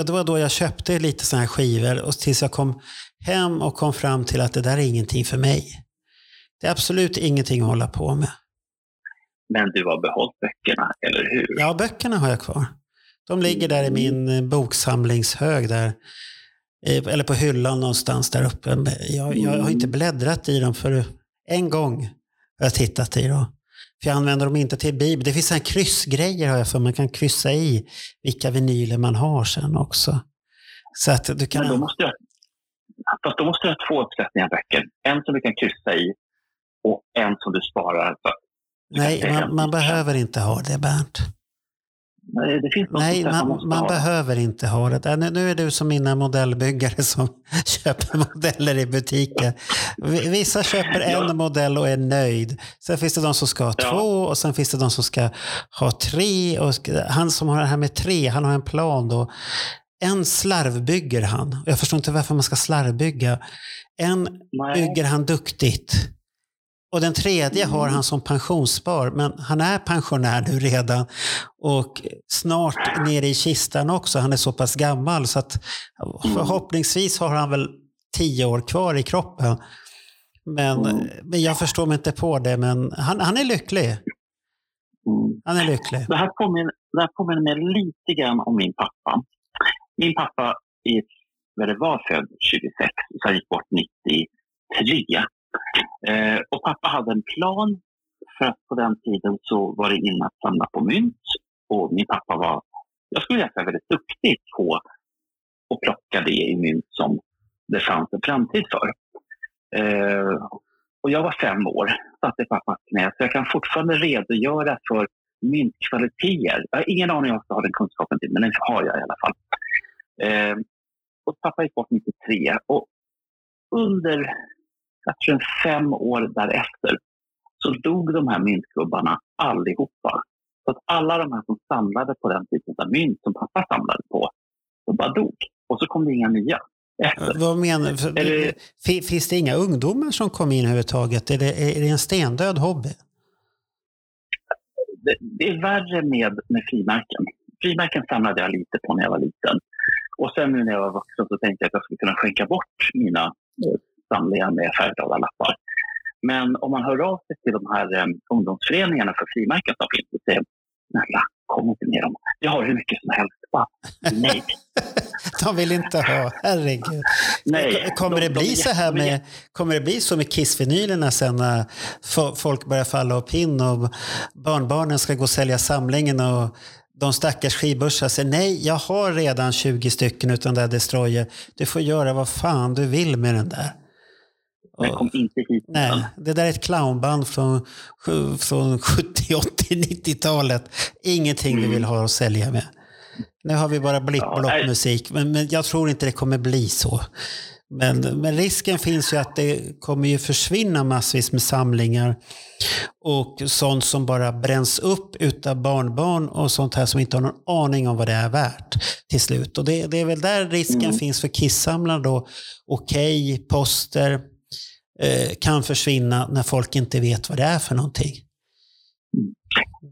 det var då jag köpte lite sådana här skivor och tills jag kom hem och kom fram till att det där är ingenting för mig. Det är absolut ingenting att hålla på med. Men du har behållit böckerna, eller hur? Ja, böckerna har jag kvar. De ligger där i min eh, boksamlingshög där. Eh, Eller på hyllan någonstans där uppe. Jag, jag har inte bläddrat i dem för en gång har jag tittat i dem. För jag använder dem inte till bibel. Det finns här kryssgrejer har jag för man kan kryssa i vilka vinyler man har sen också. Så att du kan... Men då måste jag, fast då måste jag ha två uppsättningar böcker. En som du kan kryssa i och en som du sparar. För, Nej, man, man behöver inte ha det Bernt. Nej, det finns Nej, man, man ha. behöver inte ha det. Äh, Nu, nu är du som mina modellbyggare som köper modeller i butiker. Vissa köper en Ja. modell och är nöjd. Sen finns det de som ska ha Ja. två och sen finns det de som ska ha tre. Och han som har det här med tre, han har en plan då. En slarvbygger han. Jag förstår inte varför man ska slarvbygga. En Nej. bygger han duktigt. Och den tredje har han som pensionsspar, men han är pensionär nu redan och snart nere i kistan också. Han är så pass gammal så att förhoppningsvis har han väl tio år kvar i kroppen. Men, Mm. men jag förstår mig inte på det, men han, han är lycklig. Mm. Han är lycklig. Det här påminner, det här påminner mig lite grann om min pappa. Min pappa är, vad det var, född 26, så han gick bort 93. Eh, och pappa hade en plan, för att på den tiden så var det inne att samla på mynt. Och min pappa var, jag skulle säga väldigt duktig på att plocka det i mynt som det fanns en framtid för. Eh, och jag var fem år, satt i pappas knä, så jag kan fortfarande redogöra för myntkvaliteter. Jag har ingen aning om jag har den kunskapen till, men den har jag i alla fall. Eh, och pappa gick bort 93 och under jag tror fem år därefter så dog de här myntgubbarna allihopa. Så att alla de här som samlade på den typen av mynt som pappa samlade på, de bara dog. Och så kom det inga nya. Efter. Vad menar Är det- Finns det inga ungdomar som kommer in överhuvudtaget? Är det, är det en stendöd hobby? det, det är värre med, med frimärken. Frimärken samlade jag lite på när jag var liten. Och sen nu när jag var vuxen så tänkte jag att jag skulle kunna skänka bort mina eh, samlingar med färgglada lappar. Men om man hör av sig till de här eh, ungdomsföreningarna för frimärken som finns och säger snälla, kom inte med dem. Jag har hur mycket som helst. Bara, nej. De vill inte ha, herregud. nej. Kommer De- det de bli är så här jätte- de med, kommer det bli så med Kiss-vinylerna sen när fo- folk börjar falla av pinn och barnbarnen ska gå och sälja samlingen och de stackars skivbörsar säger nej, jag har redan 20 stycken utan det här Destroyer. Du får göra vad fan du vill med den där. Men kom inte hit. Nej, det där är ett clownband från, från 70, 80, 90-talet. Ingenting vi vill ha att sälja med. Nu har vi bara blipp och Ja, men, men jag tror inte det kommer bli så. Men, men risken finns ju att det kommer ju försvinna massvis med samlingar och sånt som bara bränns upp utav barnbarn och sånt här som inte har någon aning om vad det är värt till slut. Och det, det är väl där risken Mm. finns för kissamlarna då. Okej, poster eh, kan försvinna när folk inte vet vad det är för någonting.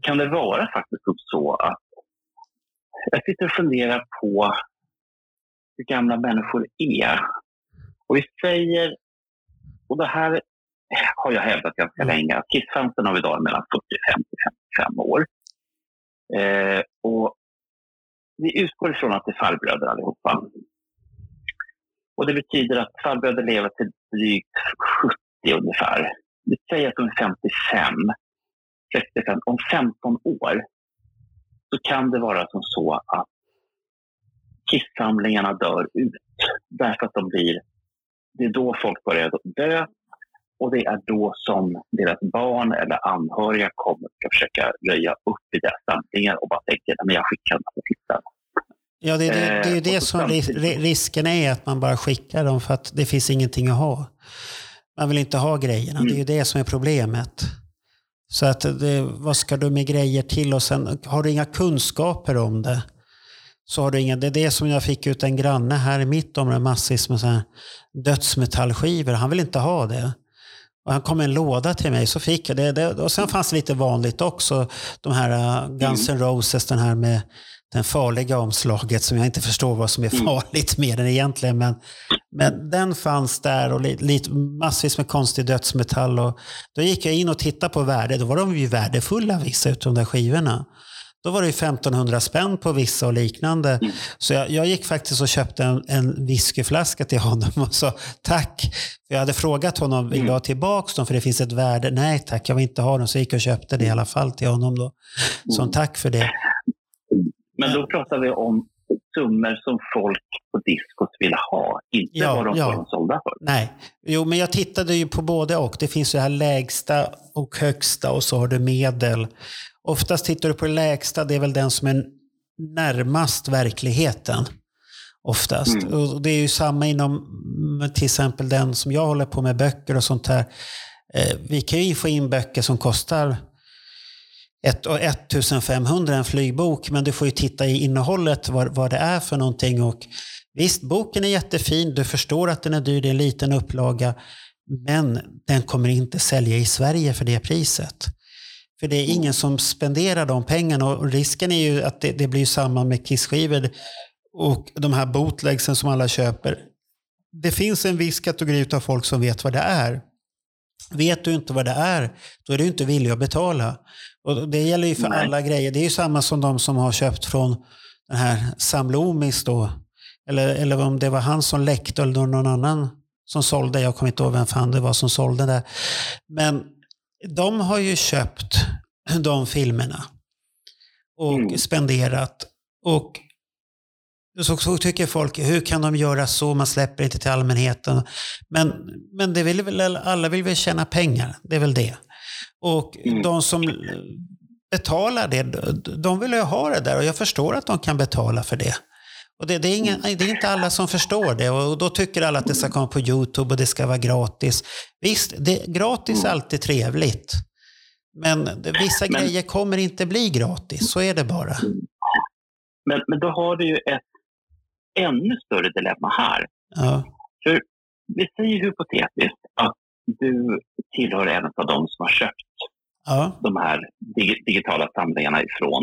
kan det vara faktiskt så att jag sitter och funderar på hur gamla människor är. Och vi säger, och det här har jag hävdat ganska länge, att Kissfansen av idag är mellan 45 till 55 år. Eh, och vi utgår ifrån att det är farbröder allihopa. Och det betyder att farbröder lever till drygt 70 ungefär. Vi säger att de är 55. 65, om 15 år så kan det vara som så att kissamlingarna dör ut. Därför att de blir, det är då folk börjar dö och det är då som deras barn eller anhöriga kommer och ska försöka röja upp i deras samlingar och bara tänker att jag skickar dem till. Ja, det, det, det är ju Eh, det som samtidigt- risken är, att man bara skickar dem för att det finns ingenting att ha. Man vill inte ha grejerna, det är ju det som är problemet. Så att det, vad ska du med grejer till och sen har du inga kunskaper om det. Så har du inga, det är det som jag fick ut en granne här i mitt område, massvis med så här dödsmetallskivor. Han vill inte ha det. Och han kom med en låda till mig, så fick jag det. det och sen fanns det lite vanligt också, de här uh, Guns N' Roses, den här med den farliga omslaget som jag inte förstår vad som är farligt med den egentligen. Men, men den fanns där och li, massvis med konstig dödsmetall. Och då gick jag in och tittade på värde. Då var de ju värdefulla vissa utav de där skivorna. Då var det ju 1500 spänn på vissa och liknande. Så jag, jag gick faktiskt och köpte en, en whiskyflaska till honom och sa tack. För jag hade frågat honom, vill du ha tillbaka dem för det finns ett värde? Nej tack, jag vill inte ha dem. Så jag gick och köpte det i alla fall till honom då. Som tack för det. Men då pratar vi om summor som folk på diskot vill ha, inte Ja, vad de ja. får dem sålda för. Nej, jo men jag tittade ju på både och. Det finns ju här lägsta och högsta och så har du medel. Oftast tittar du på det lägsta, det är väl den som är närmast verkligheten. Oftast. Mm. Och det är ju samma inom till exempel den som jag håller på med, böcker och sånt här. Eh, vi kan ju få in böcker som kostar ett- och 1500 en flygbok, men du får ju titta i innehållet, vad, vad det är för någonting. Och visst, boken är jättefin, du förstår att den är dyr, det är en liten upplaga, men den kommer inte sälja i Sverige för det priset. För det är ingen som spenderar de pengarna och risken är ju att det, det blir samma med Kiss-skivor och de här bootlegsen som alla köper. Det finns en viss kategori av folk som vet vad det är. Vet du inte vad det är, då är du inte villig att betala. Och det gäller ju för Nej. alla grejer. Det är ju samma som de som har köpt från den här Sam Loomis då. Eller, eller om det var han som läckte eller någon annan som sålde. Jag kommer inte ihåg vem fan det var som sålde det. Men de har ju köpt de filmerna och Mm. spenderat. Och så, så tycker folk, hur kan de göra så? Man släpper inte till allmänheten. Men, men det vill väl, alla vill väl tjäna pengar, det är väl det. Och Mm. de som betalar det, de vill ju ha det där och jag förstår att de kan betala för det. Och det, det, är ingen, det är inte alla som förstår det och då tycker alla att det ska komma på YouTube och det ska vara gratis. Visst, det, gratis är alltid trevligt. Men det, vissa Men- grejer kommer inte bli gratis, så är det bara. Men, men då har du ju ett ännu större dilemma här. Ja, Vi säger hypotetiskt att du tillhör en av de som har köpt ja, de här dig- digitala samlingarna ifrån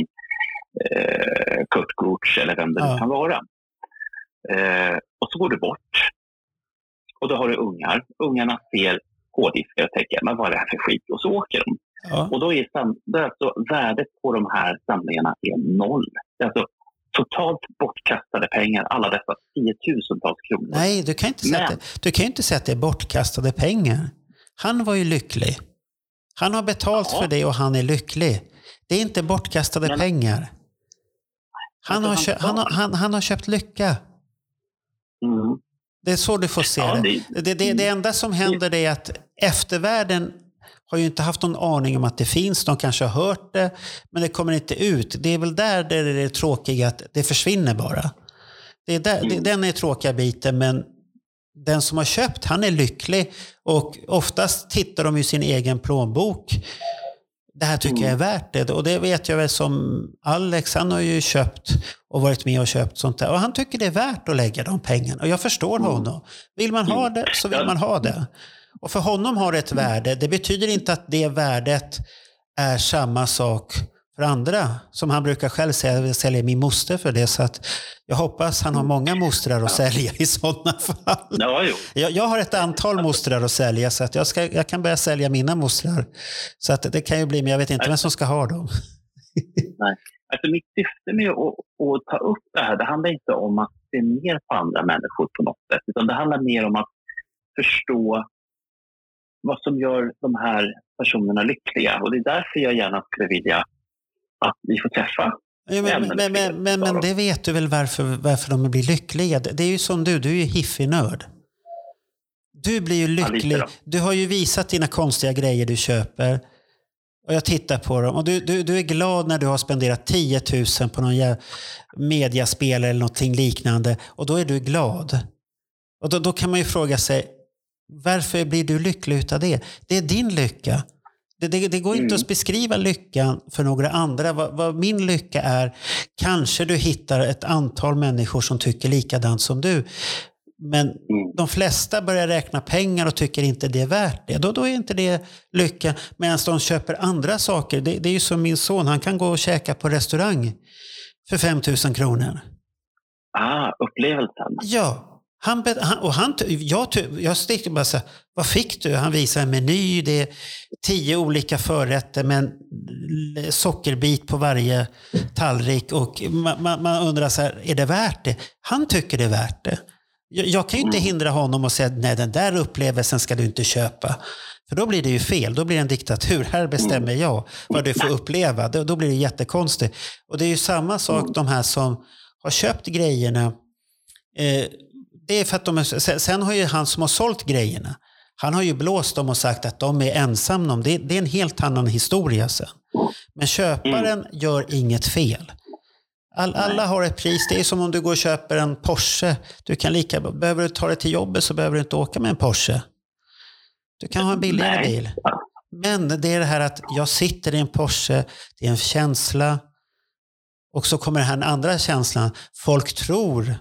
eh, Kurt Gurtz eller vem det Ja. nu kan vara. Eh, och så går du bort och då har du ungar. Ungarna ser hårddiskar och tänker, men vad är det här för skit? Och så åker de. ja. Och då är, då är alltså värdet på de här samlingarna är noll. Det är alltså totalt bortkastade pengar, alla dessa tiotusentals kronor. Nej, du kan, inte säga att Men- det, du kan ju inte säga att det är bortkastade pengar. Han var ju lycklig. Han har betalt Ja. för det och han är lycklig. Det är inte bortkastade Men- pengar. Han har, han kö- han, har, han, han har köpt lycka. Mm. Det är så du får se Ja, det. det- Det, det. Det enda som händer är att eftervärlden har ju inte haft någon aning om att det finns. De kanske har hört det, men det kommer inte ut. Det är väl där det är det tråkiga, att det försvinner bara. Det är där, det, den är tråkiga biten, men den som har köpt, han är lycklig. Och oftast tittar de i sin egen plånbok. Det här tycker jag är värt det. Och det vet jag väl som Alex, han har ju köpt och varit med och köpt sånt där. Och han tycker det är värt att lägga de pengarna. Och jag förstår honom. Vill man ha det så vill man ha det. Och för honom har det ett värde. Det betyder inte att det värdet är samma sak för andra. Som han brukar själv säga, jag sälja min moster för det. Så att jag hoppas han har många mostrar att sälja i sådana fall. Ja, jo. Jag, jag har ett antal mostrar att sälja så att jag, ska, jag kan börja sälja mina mostrar. Så att det kan ju bli, men jag vet inte vem som ska ha dem. Alltså mitt syfte med att, att ta upp det här, det handlar inte om att se ner på andra människor på något sätt, utan det handlar mer om att förstå vad som gör de här personerna lyckliga. Och det är därför jag gärna skulle vilja att vi får träffa. Ja, men, men, men, men, men, det vet du väl varför, varför de blir lyckliga? Det är ju som du, du är ju hiffig-nörd. Du blir ju lycklig. Du har ju visat dina konstiga grejer du köper. Och jag tittar på dem. Och du, du, du är glad när du har spenderat 10 000 på någon mediaspel eller någonting liknande. Och då är du glad. Och då, då kan man ju fråga sig, varför blir du lycklig utav det? Det är din lycka. Det, det, det går inte Mm. att beskriva lyckan för några andra. Vad, vad min lycka är, kanske du hittar ett antal människor som tycker likadant som du. Men Mm. de flesta börjar räkna pengar och tycker inte det är värt det. Då, då är inte det lycka. Medan de köper andra saker. Det, det är ju som min son, han kan gå och käka på restaurang för 5 000 kronor. Ah, upplevelsen. Ja. Han, och han, jag, jag stickte bara så här, vad fick du? Han visar en meny, det är tio olika förrätter med en sockerbit på varje tallrik. Och man, man, man undrar så här, är det värt det? Han tycker det är värt det. Jag, jag kan ju inte hindra honom och säga, nej den där upplevelsen ska du inte köpa. För då blir det ju fel, då blir det en diktatur. Här bestämmer jag vad du får uppleva. Då, då blir det jättekonstigt. Och det är ju samma sak de här som har köpt grejerna. Eh, det är för att de är, sen- har ju han som har sålt grejerna, han har ju blåst dem och sagt att de är ensamma om det. Det är en helt annan historia sen. Men köparen gör inget fel. All, alla har ett pris. Det är som om du går och köper en Porsche. Du kan lika, behöver du ta dig till jobbet så behöver du inte åka med en Porsche. Du kan ha en billigare Nej. bil. Men det är det här att jag sitter i en Porsche, det är en känsla. Och så kommer den här andra känslan. Folk tror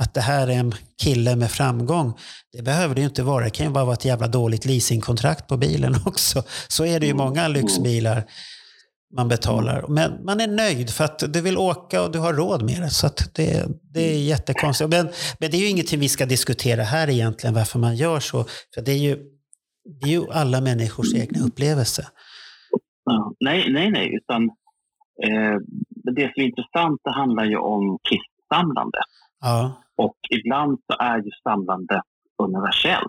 att det här är en kille med framgång. Det behöver det ju inte vara. Det kan ju bara vara ett jävla dåligt leasingkontrakt på bilen också. Så är det ju i många lyxbilar man betalar. Men man är nöjd för att du vill åka och du har råd med det. Så att det, det är jättekonstigt. Men, men det är ju ingenting vi ska diskutera här egentligen, varför man gör så. För det är ju, det är ju alla människors egna upplevelse. Ja, nej, nej, nej. Utan, eh, det som är intressant det handlar ju om kistsamlande. Ja. Och ibland så är ju samlande universellt.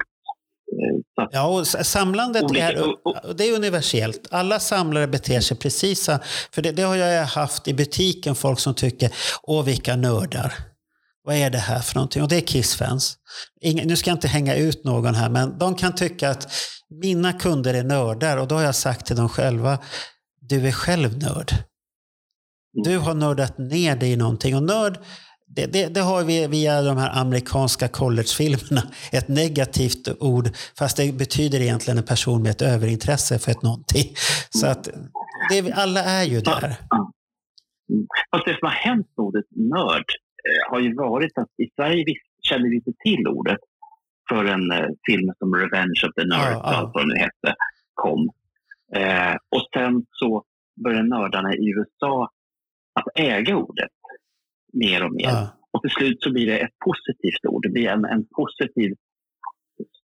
Eh, så Ja, och samlandet Olika- är, det är universellt. Alla samlare beter sig precis så. För det, det har jag haft i butiken, folk som tycker, åh vilka nördar. vad är det här för någonting? Och det är Kiss-fans. Nu ska jag inte hänga ut någon här, men de kan tycka att mina kunder är nördar och då har jag sagt till dem själva, du är själv nörd. Du har nördat ner dig i någonting och nörd, det, det, det har vi via de här amerikanska collegefilmerna, ett negativt ord, fast det betyder egentligen en person med ett överintresse för ett någonting. Så att det, alla är ju där. Fast det som har hänt med ordet nörd eh, har ju varit att i Sverige kände vi inte till ordet förrän eh, filmen som Revenge of the Nerds, Ja, ja. allt vad den hette, kom. Eh, och sen så började nördarna i USA att äga ordet mer och mer. Ja. Och till slut så blir det ett positivt ord. Det blir en, en positiv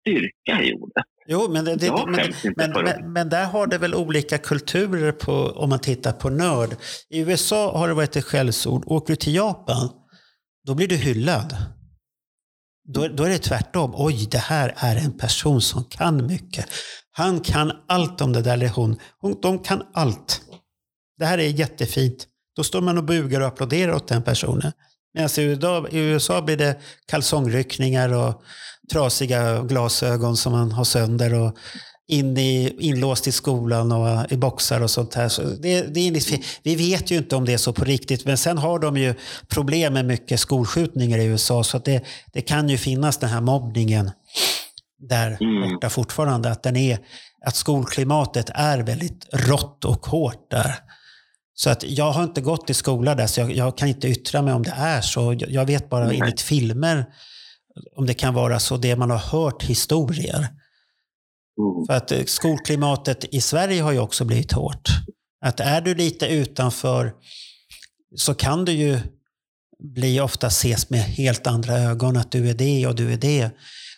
styrka i ordet. Jo, men, det, det, men, men, men där har det väl olika kulturer på, om man tittar på nörd. I USA har det varit ett skällsord. Åker du till Japan, då blir du hyllad. Då, då är det tvärtom. Oj, det här är en person som kan mycket. Han kan allt om det där, eller hon. hon de kan allt. Det här är jättefint. Då står man och bugar och applåderar åt den personen. Medan i USA, blir det kalsongryckningar och trasiga glasögon som man har sönder och in i, inlåst i skolan och i boxar och sånt här. Så det, det är. Vi vet ju inte om det är så på riktigt, men sen har de ju problem med mycket skolskjutningar i USA, så det, det kan ju finnas den här mobbningen där Mm. borta fortfarande. Att, den är, att skolklimatet är väldigt rått och hårt där. Så att jag har inte gått i skola där, så jag, jag kan inte yttra mig om det är så. Jag, vet bara Nej. enligt filmer om det kan vara så, det man har hört historier. Mm. För att eh, skolklimatet i Sverige har ju också blivit hårt. Att är du lite utanför så kan du ju bli ofta ses med helt andra ögon, att du är det och du är det.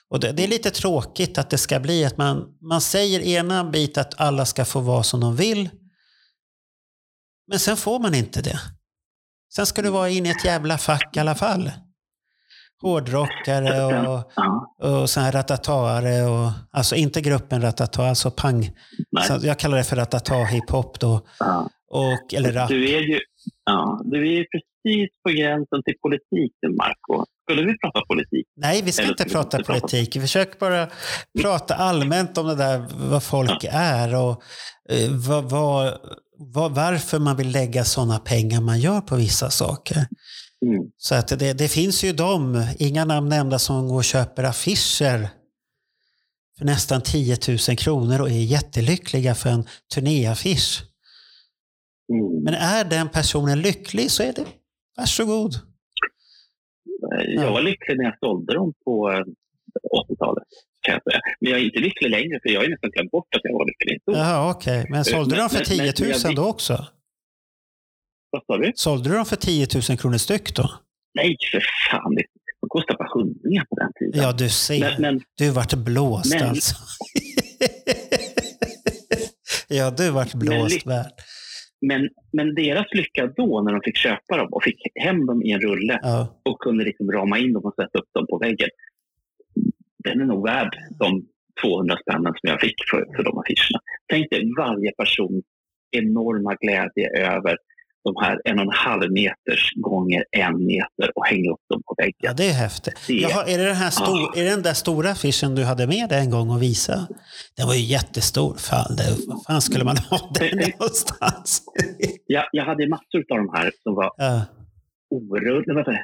Och det, det är lite tråkigt att det ska bli att man, man säger ena bit att alla ska få vara som de vill, men sen får man inte det. Sen ska du vara inne i ett jävla fack i alla fall. Hårdrockare och, Ja, och så här ratataare och alltså inte gruppen ratata, alltså pang. Så jag kallar det för ratata hiphop då. Ja. Och, eller rap. Du är ju ja, du är ju precis på gränsen till politik nu, Marco. Skulle vi prata politik? Nej, vi ska Eller inte ska vi prata prata? politik. Vi försöker bara prata allmänt om det där, vad folk är och eh, vad, vad, varför man vill lägga sådana pengar man gör på vissa saker. Mm. Så att det, det finns ju de, inga namn nämnda, som går och köper affischer för nästan 10 000 kronor och är jättelyckliga för en turnéaffisch. Mm. Men är den personen lycklig så är det varsågod. Jag var lycklig när jag sålde dem på eh, 80-talet. Kan jag säga. Men jag är inte lycklig längre för jag har nästan glömt bort att jag var lycklig. Så, Jaha, okej. Men sålde du Men- dem för men- 10 men 000 jag- då också? Vad sa du? Sålde du dem för 10 000 kronor styck då? Nej, för fan. det- De kostade bara hundringar på den tiden. Ja, du ser. Men, men Du vart blåst Men- alltså. ja, du vart blåst värd. Men, men deras lycka då, när de fick köpa dem och fick hem dem i en rulle Ja. och kunde liksom rama in dem och sätta upp dem på väggen. Den är nog värd de 200 spännen som jag fick för, för de affischerna. Tänk dig varje person enorma glädje över de här en och en halv meters gånger en meter och hänga upp dem på ja, väggen. det är häftigt. Det- Jaha, är, det den här stor, Ah. är det den där stora affischen du hade med dig en gång och visa? Den var ju jättestor. Fan, det, vad fan skulle man ha den någonstans? Jag, jag hade massor av de här som var ja, orullade?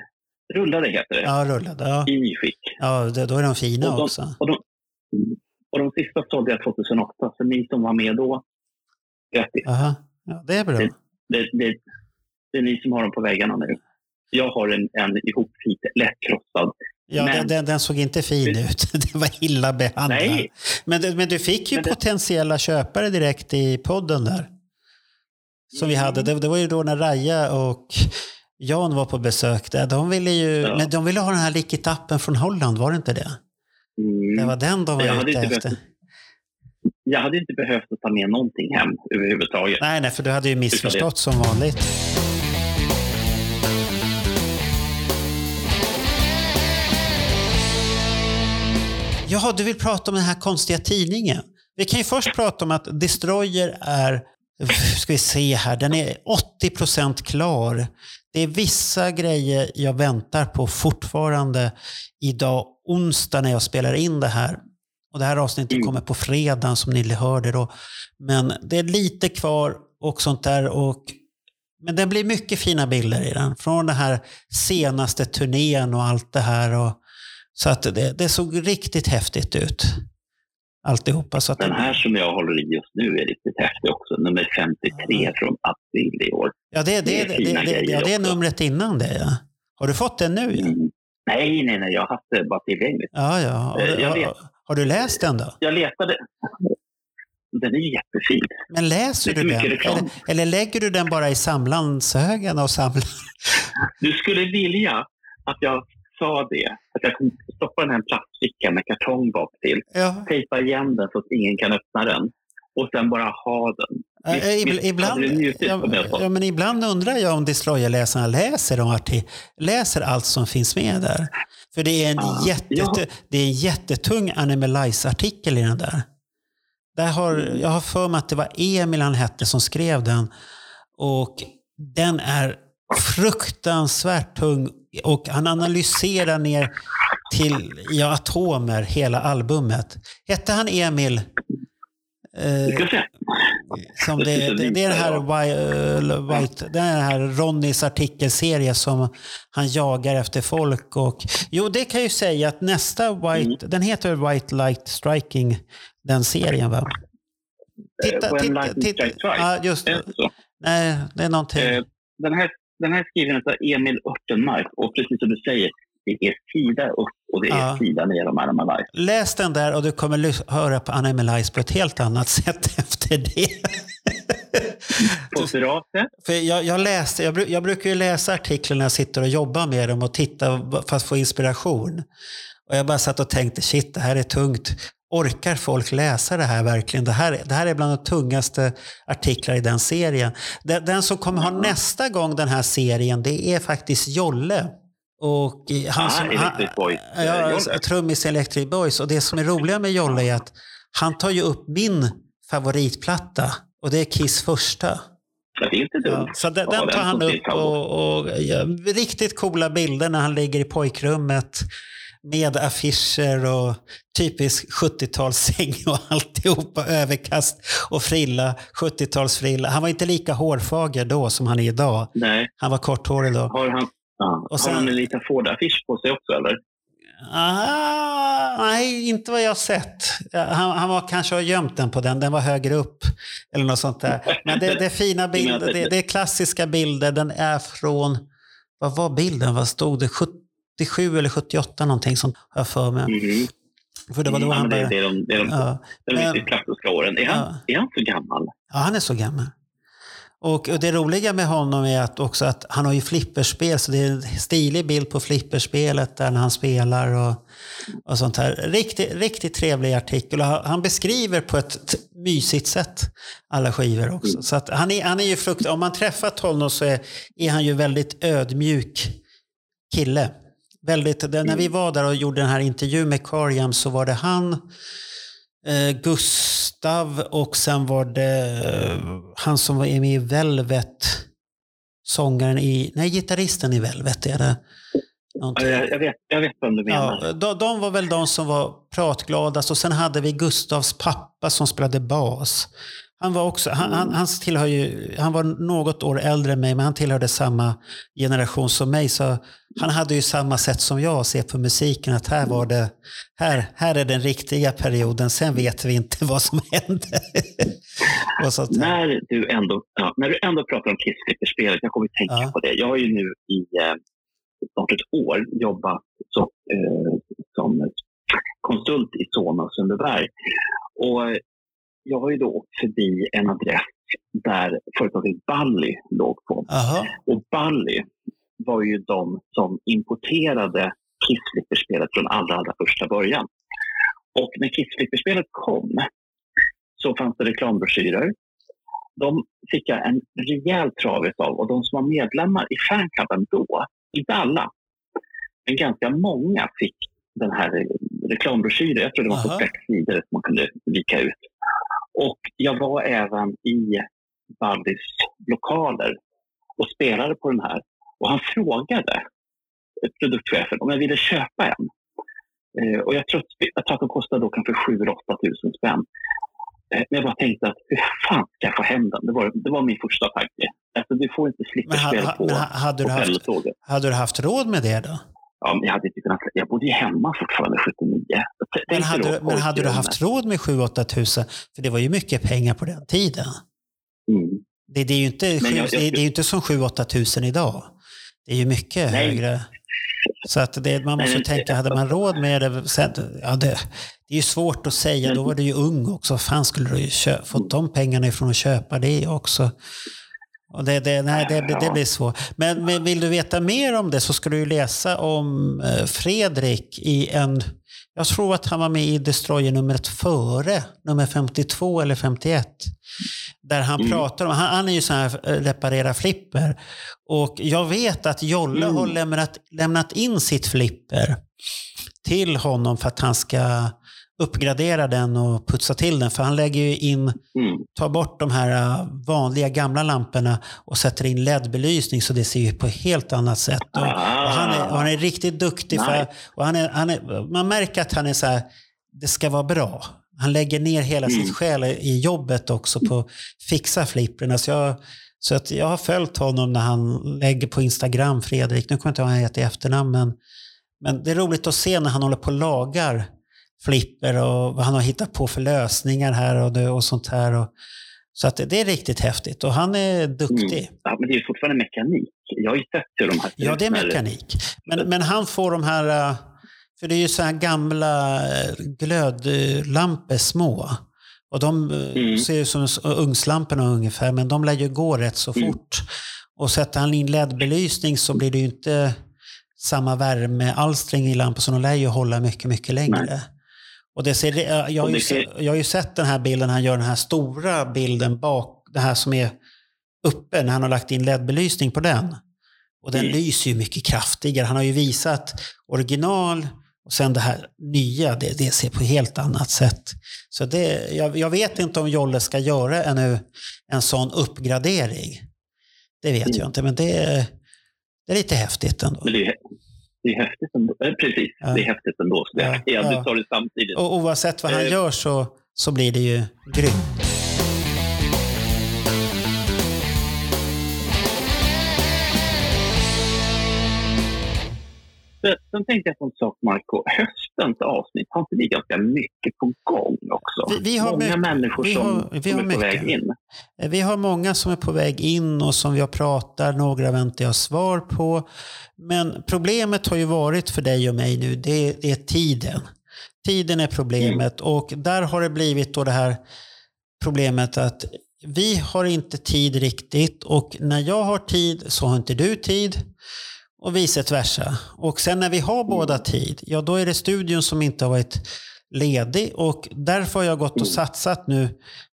Rullade heter det, ja, rullade. Ja, i skick. ja då är de fina Och de, också. och, de, och de sista sålde jag 2008, så ni som var med då, grattis. Aha. Ja, det är bra. Det, det, det, det är ni som har dem på väggarna nu. Jag har en, en ihopfit, lättkrossad. Ja, Men- den, den, såg inte fin ut. Den var illa behandlad. Nej. Men, men du fick ju potentiella köpare direkt i podden där. Som vi hade. Det, det var ju då när Raja och Jan var på besök där. De ville ju Ja. men de ville ha den här likitappen från Holland, var det inte det? Mm. Det var den de var Jag ute inte efter. behövt- Jag hade inte behövt att ta med någonting hem överhuvudtaget. Nej, nej, för du hade ju missförstått som vanligt. Jaha, du vill prata om den här konstiga tidningen. Vi kan ju först prata om att Destroyer är, ska vi se här, den är 80% klar. det är vissa grejer jag väntar på fortfarande idag, onsdag när jag spelar in det här. Och det här avsnittet Mm. kommer på fredagen som ni hörde då. Men det är lite kvar och sånt där. Och, men det blir mycket fina bilder i den. Från den här senaste turnén och allt det här. Och, så att det, det såg riktigt häftigt ut. Alltihopa. Så att Den här som jag håller i just nu är riktigt häftig också. Nummer 53 från april i år. ja, det, det, det är det, det, det, ja, det är numret innan det. Ja. Har du fått den nu? Mm. Nej, nej, nej. Jag har haft det bara tillgängligt. ja. ja. Har, Eh, jag har, vet. har du läst den då? Jag letade. Den är jättefin. Men läser du den? Eller, eller lägger du den bara i samlandshögen och samlar? Du skulle vilja att jag sa det. Att jag kommer stoppa den här i en plastficka med kartong bak till. Ja. Tejpa igen den så att ingen kan öppna den. Och sen bara ha den. Ja, Visst- ib- visst ibland, ja, ja, men ibland undrar jag om Destroyer-läsarna läser, de arti- läser allt som finns med där. För det är en, Ah, jätte, ja. det är en jättetung Animalize-artikel i den där. där har, Mm. jag har för mig att det var Emil han hette som skrev den. Och den är fruktansvärt tung och han analyserar ner till ja, atomer hela albumet. Hette han Emil? Eh, som Det det, det, det är den här, eh, White, det är den här Ronnys artikelserie som han jagar efter folk. Och, jo, det kan jag ju säga att nästa White, den heter White Light Striking, den serien va? Eh, When Lightning Strikes Twice. Ja, just det det. Nej, det är någonting. Eh, Den här, den här är skriven av Emil Örtenmark och precis som du säger, det är sida upp och det är Ja. sida ner om Animal Life. Läs den där och du kommer höra på Animalize på ett helt annat sätt efter det. För jag, jag, läste, jag, jag brukar ju läsa artiklar när jag sitter och jobbar med dem och titta för att få inspiration. Och jag bara satt och tänkte, shit det här är tungt. Orkar folk läsa det här verkligen? Det här, det här är bland de tungaste artiklar i den serien. Den, den som kommer ha nästa gång den här serien, det är faktiskt Jolle. Och i- han Ah, som, Electric Boys, eh, Ja, trummis i Electric Boys. Och det som är roliga med Jolle är att han tar ju upp min favoritplatta. Och det är Kiss första. Så det är inte dumt. Ja, så den, Ja, den tar han upp och, och ja, riktigt coola bilder när han ligger i pojkrummet med affischer och typisk 70-talssäng och alltihopa, överkast och frilla, 70-talsfrilla. Han var inte lika hårfager då som han är idag. Nej, Han var korthårig då. har han, ja. Och sen- har han en liten Ford-affisch på sig också eller? Ah, nej, inte vad jag har sett. Han, han var kanske har gömt den på den, den var högre upp. Eller något sånt där. Men det, det är fina bilder, det, det är klassiska bilder. Den är från, vad var bilden? Vad stod det? 77 eller 78 någonting har jag för mig. Mhm. För det var då Mm, han men det, började. är de, det är de, Ja. de Men- riktigt klassiska åren. Är han, är han så gammal? Ja, han är så gammal. Och, och det roliga med honom är att också att han har ju flipperspel, så det är en stilig bild på flipperspelet där när han spelar och, och sånt här. Riktigt, riktigt trevlig artikel och han beskriver på ett mysigt sätt alla skivor också. Så att han, är, han är ju frukt, om man träffat honom så är, är han ju väldigt ödmjuk kille. Väldigt, det, när vi var där och gjorde den här intervjun med Cariam så var det han, eh, Gustav och sen var det eh, han som var med i Velvet. Sångaren i, nej gitarristen i Velvet är det. Ja, Någonting. jag, jag, vet, jag vet vad du menar. Ja, de, de var väl de som var pratgladast och sen hade vi Gustavs pappa som spelade bas. Han var också, han, han, han, tillhör ju, han var något år äldre än mig men han tillhörde samma generation som mig så han hade ju samma sätt som jag att se på musiken att här var det, här, här är den riktiga perioden, sen vet vi inte vad som hände. När du ändå, ja, när du ändå pratar om Kiss-flipperspelet, jag kommer att tänka Ja. på det. Jag har ju nu i eh, snart ett år jobbat som, eh, som konsult i Solna och Sundbyberg. Och jag har ju då åkt förbi en adress där företaget Bally låg på. Jaha, Och Bally var ju de som importerade Kiss-flipperspelet från allra, allra första början. Och när Kiss-flipperspelet kom så fanns det reklambroschyrer. De fick jag en rejäl trav av och de som var medlemmar i fanklubben då, inte alla, men ganska många fick den här reklambroschyren. Jag tror det var på sex sidor som man kunde vika ut. Och jag var även i Ballys lokaler och spelade på den här. Och han frågade produktchefen om jag ville köpa en. Eh, och jag tror, att, att de kostade då kanske 7 8 tusen spänn. Eh, men jag bara tänkte att hur fan ska jag få hem den? Det var, det var min första tanke. Alltså, du får inte flipperspel på, men hade, du haft, hade du haft råd med det då? Ja, jag, hade inte kunnat, jag bodde ju hemma fortfarande 79. Men hade, men hade du haft råd med 7-8 tusen? För det var ju mycket pengar på den tiden. Mm. Det, det, är ju inte, jag, jag, det, det är inte som 7-8 tusen idag. Det är ju mycket nej. högre. Så att det, man måste nej, tänka, hade man råd med det, sen, ja, det, det är ju svårt att säga, då var du ju ung också. Fan skulle du ju fått de pengarna ifrån att köpa det också? Och det, det, nej, det, det, blir svårt. Men, men, vill du veta mer om det så ska du läsa om eh, Fredrik i en... Jag tror att han var med i Destroyer-numret före, nummer 52 eller 51. Där han mm. pratar om, han, han är ju sån här eh, reparera flipper. Och jag vet att Jolle mm. har lämnat, lämnat in sitt flipper till honom för att han ska uppgradera den och putsa till den. För han lägger ju in, mm. tar bort de här äh, vanliga gamla lamporna och sätter in LED-belysning så det ser ju på ett helt annat sätt. Och, och han, är, och han är riktigt duktig. För, och han är, han är, man märker att han är så här, det ska vara bra. Han lägger ner hela mm. sitt själ i jobbet också på att fixa flipprarna. Så jag, så att jag har följt honom när han lägger på Instagram, Fredrik, nu kommer jag inte ihåg vad han heter i efternamn, men, men det är roligt att se när han håller på och lagar flipper och vad han har hittat på för lösningar här och, det, och sånt här. Och, så att det är riktigt häftigt och han är duktig. Mm. Ja, men det är fortfarande mekanik. Jag har ju sett hur de här Ja, det är mekanik. Men, men han får de här, äh, för det är ju så här gamla äh, glödlampor små. Och de äh, mm. ser ut som ugnslamporna ungefär, men de lär ju gå rätt så mm. fort. Och sätter han in LED-belysning så blir det ju inte samma värmealstring i lampan, så de lär ju hålla mycket, mycket längre. Nej. Och det ser, jag, har ju, jag har ju sett den här bilden, han gör den här stora bilden bak, det här som är uppe, när han har lagt in LED-belysning på den. Och den mm. lyser ju mycket kraftigare. Han har ju visat original och sen det här nya, det, det ser på helt annat sätt. Så det, jag, jag vet inte om Jolle ska göra en, en sån uppgradering. Det vet mm. jag inte, men det, det är lite häftigt ändå. Men det, det är häftigt ändå. Eh, precis, ja. det är häftigt ändå. Så det, ja, ja. Du tar det samtidigt. Och oavsett vad han eh. gör så, så blir det ju grymt. Sen tänkte jag på en sak, Marco. Höstens avsnitt, har inte vi ganska mycket på gång också? Vi, vi har många människor vi som, har, vi som har är mycket. på väg in. Vi har många som är på väg in och som jag pratar, några väntar jag svar på. Men problemet har ju varit för dig och mig nu, det, det är tiden. Tiden är problemet mm. och där har det blivit då det här problemet att vi har inte tid riktigt och när jag har tid så har inte du tid. Och vice versa. Och sen när vi har båda tid, ja då är det studion som inte har varit ledig. Och därför har jag gått och satsat nu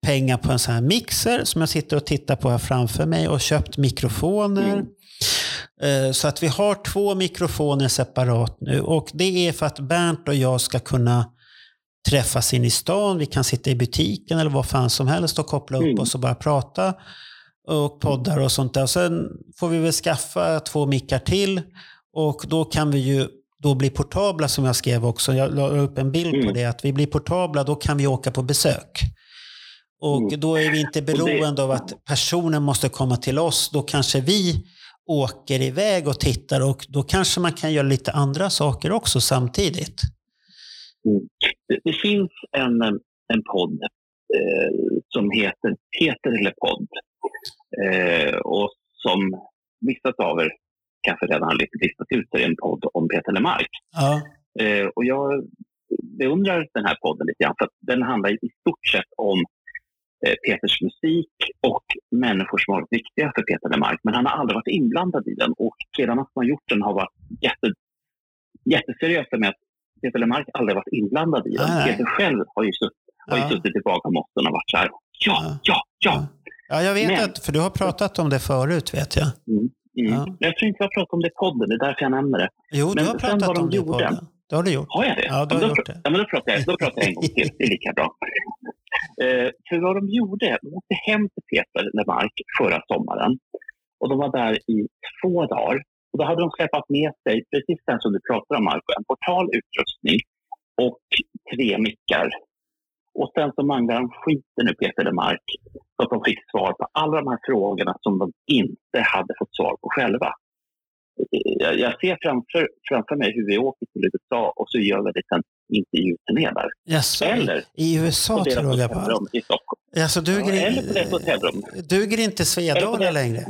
pengar på en sån här mixer som jag sitter och tittar på här framför mig och köpt mikrofoner. Mm. Så att vi har två mikrofoner separat nu. Och det är för att Bernt och jag ska kunna träffas in i stan. Vi kan sitta i butiken eller vad fan som helst och koppla upp mm. oss och bara prata och poddar och sånt där. Sen får vi väl skaffa två mickar till och då kan vi ju då bli portabla som jag skrev också. Jag la upp en bild mm. på det. Att vi blir portabla, då kan vi åka på besök. Och mm. då är vi inte beroende av att personen måste komma till oss. Då kanske vi åker iväg och tittar och då kanske man kan göra lite andra saker också samtidigt. Mm. Det, det, finns en, en podd eh, som heter Peter eller podd Eh, och som vissa av er kanske redan har listat ut är en podd om Peter Lemark. Ja. Eh, och jag beundrar den här podden lite grann för att den handlar i stort sett om eh, Peters musik och människor som har varit viktiga för Peter Lemark. Men han har aldrig varit inblandad i den och killarna som har gjort den har varit jätte, jätteseriösa med att Peter Lemark aldrig varit inblandad i den. Nej. Peter själv har ju, sutt, har ju suttit i bagarmossen och varit så här, ja, ja, ja, Ja, jag vet Men, att, för du har pratat om det förut vet jag. Mm, mm. Ja. Jag tror inte jag har pratat om det i podden, det är därför jag nämner det. Jo, Men du har pratat om det i podden. Det har du gjort. Har jag det? Ja, du har då, gjort det. Ja, men då pratar jag, då pratar jag en gång till. Det är lika bra. Uh, för vad de gjorde, de åkte hem till Peter Lemark förra sommaren. Och de var där i två dagar Och då hade de släpat med sig, precis den som du pratar om Marco, en portal utrustning och tre mickar. Och sen så manglade de skiten ur Peter Lemark så att de fick svar på alla de här frågorna som de inte hade fått svar på själva. Jag, jag ser framför, framför mig hur vi åker till USA och så gör vi det en intervjuturné där. Jaså, Eller I USA på tror jag på. i Stockholm. Ja, duger, eller på deras hotellrum. duger inte Svedala längre?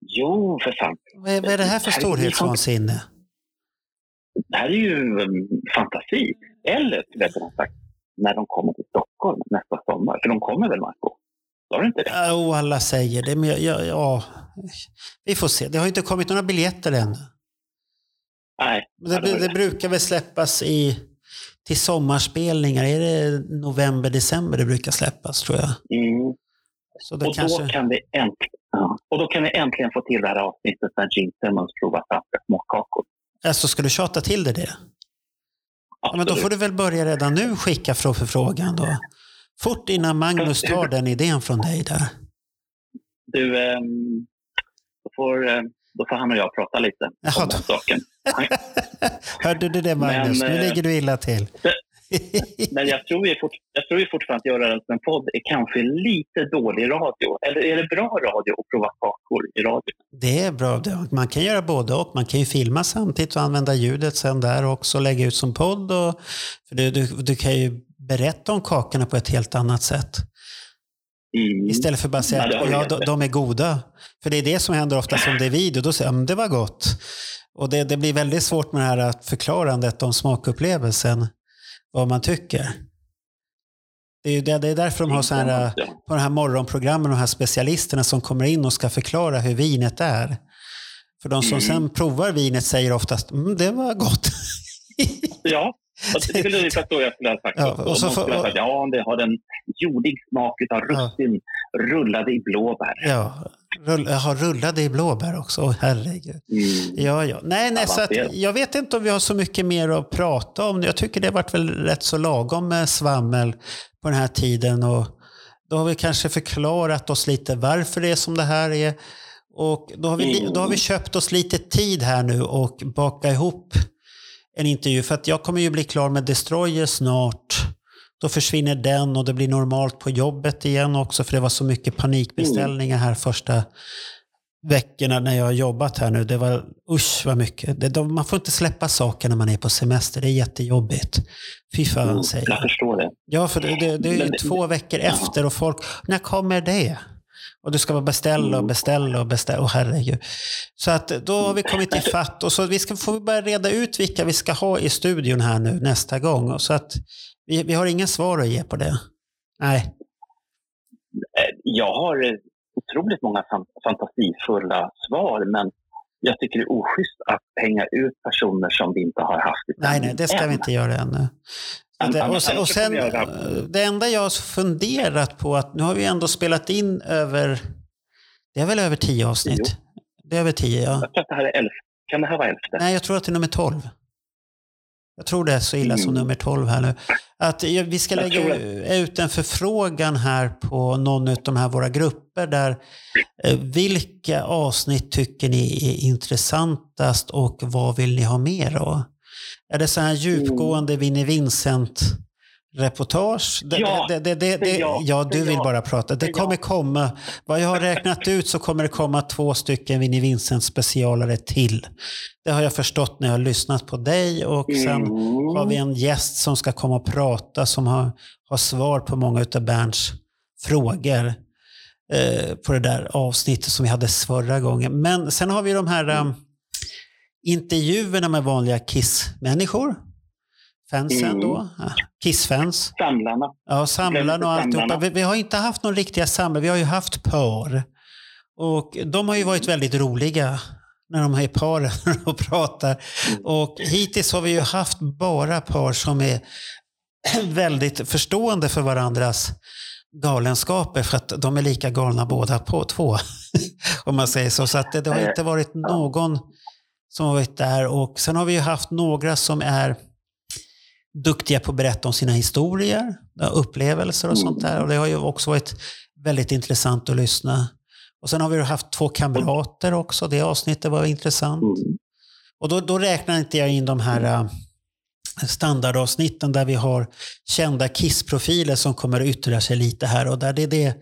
Jo, för fan. Vad är, vad är det här för storhetsvansinne? Det här är ju um, fantasi. Eller, rättare sagt, när de kommer till Stockholm nästa sommar. För de kommer väl, Marco? Sa du inte det? Ja, och alla säger det, men jag, jag, ja, vi får se. Det har inte kommit några biljetter än. Nej. Det, det det det. brukar väl släppas i, till sommarspelningar. Är det november, december det brukar släppas tror jag. Mm. Så det Och, kanske... då kan vi äntligen, ja. och då kan vi äntligen få till det här avsnittet när Gene Simmons provar franska småkakor. Alltså, ska du tjata till det det? Ja, men då får du väl börja redan nu skicka förfrågan då. Fort innan Magnus tar den idén från dig där. Du, ehm, då, får, eh, då får han och jag prata lite Jaha, om den saken. Hörde du det Magnus? Men, nu eh, ligger du illa till. Men jag tror, ju fort, jag tror ju fortfarande att göra det som en podd är kanske lite dålig radio. Eller är det bra radio att prova kakor i radio? Det är bra. Man kan göra både och. Man kan ju filma samtidigt och använda ljudet sen där också och lägga ut som podd. Och, för du, du, du kan ju berätta om kakorna på ett helt annat sätt. Mm. Istället för bara att säga Ja, att ja, de, är goda. För det är det som händer ofta som det är video. Då säger jag "Mm, det var gott. Och det, det blir väldigt svårt med det här förklarandet om smakupplevelsen. Vad man tycker. Det är, det, det är därför de har så här, Ja. på de här morgonprogrammen, de här specialisterna som kommer in och ska förklara hur vinet är. För de som Mm. sen provar vinet säger oftast mm, det var gott. Ja, och det är väl ungefär så jag skulle ha sagt. Ja, och så skulle ha sagt, ja, det har en jordig smak av russin rullade i blåbär. ja, rull, har rullade i blåbär också. Åh, herregud. Mm. Ja, ja. Nej, nej, så att, jag vet inte om vi har så mycket mer att prata om. Jag tycker det har varit väl rätt så lagom med svammel på den här tiden. Och då har vi kanske förklarat oss lite varför det är som det här är. Och då har vi, li- då har vi köpt oss lite tid här nu och baka ihop en intervju. För att jag kommer ju bli klar med Destroyer snart. Då försvinner den och det blir normalt på jobbet igen också för det var så mycket panikbeställningar här första veckorna när jag har jobbat här nu. Det var, usch vad mycket. Det, de, man får inte släppa saker när man är på semester. Det är jättejobbigt. Fy fan säger Jag förstår det. Ja, för det, det, det är ju Men två veckor efter och folk, när kommer det? Och du ska bara beställa Mm. och beställa och beställa. Åh herregud. Så att då har vi kommit i fatt och så vi ska få börja reda ut vilka vi ska ha i studion här nu nästa gång. Och Så att vi, vi har ingen svar att ge på det. Nej. Eh, Jag har otroligt många fan- fantasifulla svar, men jag tycker det är oschysst att hänga ut personer som vi inte har haft i Nej, nej, det ska än. vi inte göra ännu. Det, och, sen- och sen, eh, det enda jag har funderat på att nu har vi ändå spelat in över, det är väl över tio avsnitt? Det är över tio, ja. Jag tror att det här är elf. Kan det här vara elfte? Nej, jag tror att det är nummer 12. Jag tror det är så illa som Mm. nummer 12 här nu. Att vi ska lägga ut en förfrågan här på någon av de här våra grupper där eh, vilka avsnitt tycker ni är intressantast och vad vill ni ha mer av? Är det så här djupgående Vinnie Vincent reportage? Det, Ja, det, det, det, det ja, Det du vill jag. bara prata. Det kommer komma, vad jag har räknat ut så kommer det komma två stycken Vinnie Vincent specialare till. Det har jag förstått när jag har lyssnat på dig och sen Mm. har vi en gäst som ska komma och prata som har, har svar på många av Bernts frågor eh, på det där avsnittet som vi hade förra gången. Men sen har vi de här um, intervjuerna med vanliga Kiss-människor. Fansen Mm. då. Ja, Kiss-fans. Samlarna. Ja, samlarna och alltihopa. Vi, vi har inte haft några riktiga samlare, vi har ju haft par. Och de har ju varit väldigt roliga när de är paren och pratar. Och hittills har vi ju haft bara par som är väldigt förstående för varandras galenskaper för att de är lika galna båda på två. Om man säger så. Så att det, det har inte varit någon som har varit där. Och sen har vi ju haft några som är duktiga på att berätta om sina historier, upplevelser och sånt där. Och det har ju också varit väldigt intressant att lyssna. Och sen har vi haft två kamrater också. Det avsnittet var intressant. Mm. Och då, då räknar inte jag in de här äh, standardavsnitten där vi har kända Kiss-profiler som kommer att yttra sig lite här och där. Det, det,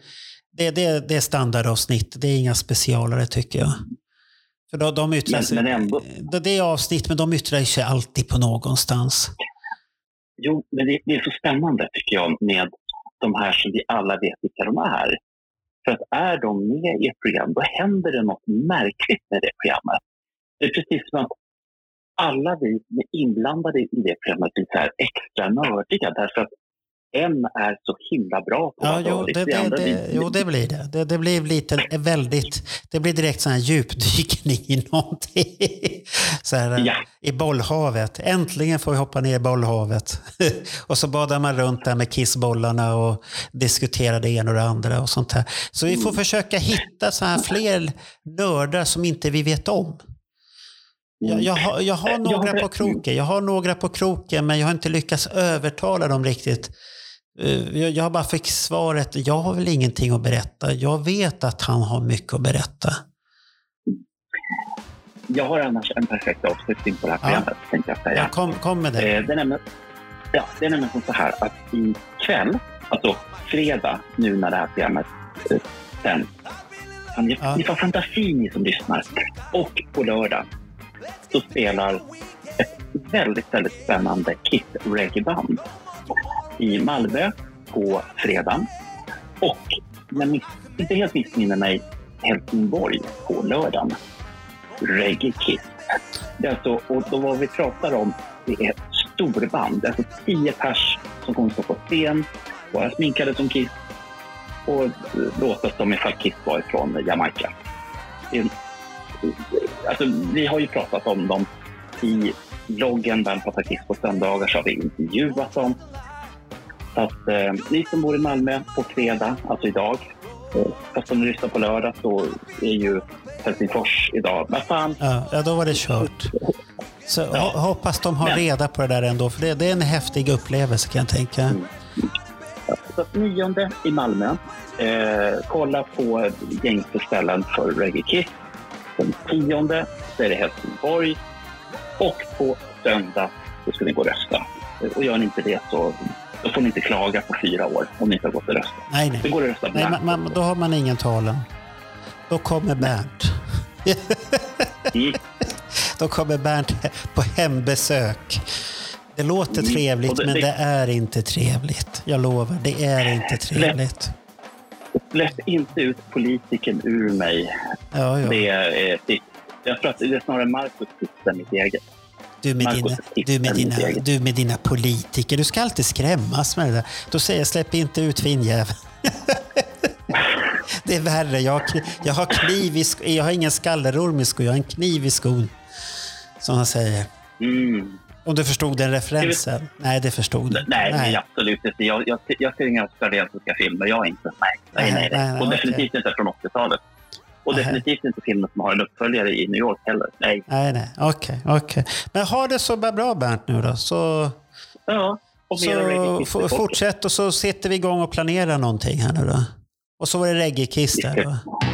det, det, det är standardavsnitt. Det är inga specialare tycker jag. För då, de yttrar Men- sig, men ändå- det, det är avsnitt, men de yttrar sig alltid på någonstans. Jo, men det, det är så spännande tycker jag med de här som vi alla vet vilka de är. För att är de med i ett program, då händer det något märkligt med det programmet. Det är precis som att alla vi som är inblandade i det programmet blir så här extra nördiga därför att en är så himla bra på Ja, att jo, det, det det, jo, det blir det. Det, det blir lite väldigt, det blir direkt sån här djupdykning i någonting. Så här, Ja. I bollhavet. Äntligen får vi hoppa ner i bollhavet. och så badar man runt där med kissbollarna och diskuterar det ena och det andra och sånt här. Så vi får Mm. försöka hitta så här fler nördar som inte vi vet om. Jag, jag, har, jag har Eh, några på kroken. Jag har några på kroken men jag har inte lyckats övertala dem riktigt. Eh, Jag, bara fick svaret, jag har väl ingenting att berätta. Jag vet att han har mycket att berätta. Jag har annars en perfekt avslutning på det här Ja. programmet, tänkte jag säga. Ja, kom, kom med det. Eh, det, är nämligen, ja, det är nämligen så här att ikväll, alltså fredag, nu när det här programmet eh, sänds, ni, Ja. får fantasi ni som lyssnar. Och på lördag så spelar ett väldigt, väldigt spännande Kiss reggae-band i Malmö på fredag. Och, när inte helt missminner mig, Helsingborg på lördagen. Reggae Kiss. Det är alltså, och då vad vi pratar om, det är ett storband. Alltså tio pers som kommer stå på scen, vara sminkade som Kiss och låta som ifall Kiss var ifrån Jamaica. En- Alltså, vi har ju pratat om dem i bloggen Vem pratar Kiss på söndagar så har vi intervjuat dem. Så att eh, ni som bor i Malmö på fredag, alltså idag, eh, fast om ni lyssnar på lördag så är ju Helsingfors idag. Vad fan, Ja, ja, då var det kört. Så ho- hoppas de har Men- reda på det där ändå, för det, det är en häftig upplevelse kan jag tänka. Så att nionde i Malmö. Eh, kolla på gängse ställen för Reggae Kiss. Den tionde så är det Helsingborg. Och på söndag så ska ni gå och rösta. Och gör ni inte det så då får ni inte klaga på fyra år om ni inte har gått och röstat. Nej, Det nej. går att rösta nej man, man, då har man ingen talan. Då kommer Bernt. Mm. Då kommer Bernt på hembesök. Det låter Mm. trevligt, det- men det- det är inte trevligt. Jag lovar, det är inte trevligt. Släpp inte ut politiken ur mig. Ja, ja. Det är, det, jag tror att det är snarare Marcus tips än mitt eget. Du med, dina, du, med dina, du med dina politiker. Du ska alltid skrämmas med det där. Då säger jag släpp inte ut finnjäveln. det är värre. Jag har, jag har kniv i sk- Jag har ingen skallerorm i skon. Jag har en kniv i skon. Som han säger. Mm. Om du förstod den referensen? Nej, det förstod du. Nej, nej. absolut inte. Jag, jag, jag ser inga australiensiska filmer. Jag är inte. Nej, nej, Nej, nej. nej. och definitivt inte från 80-talet. Och Nej. definitivt inte filmer som har en uppföljare i New York heller. Nej. Nej, nej. Okej, okej. Men ha det så bra Bernt nu då. Så, Ja, och så fortsätt och så sitter vi igång och planerar någonting här nu då. Och så var det reggae-kiss där?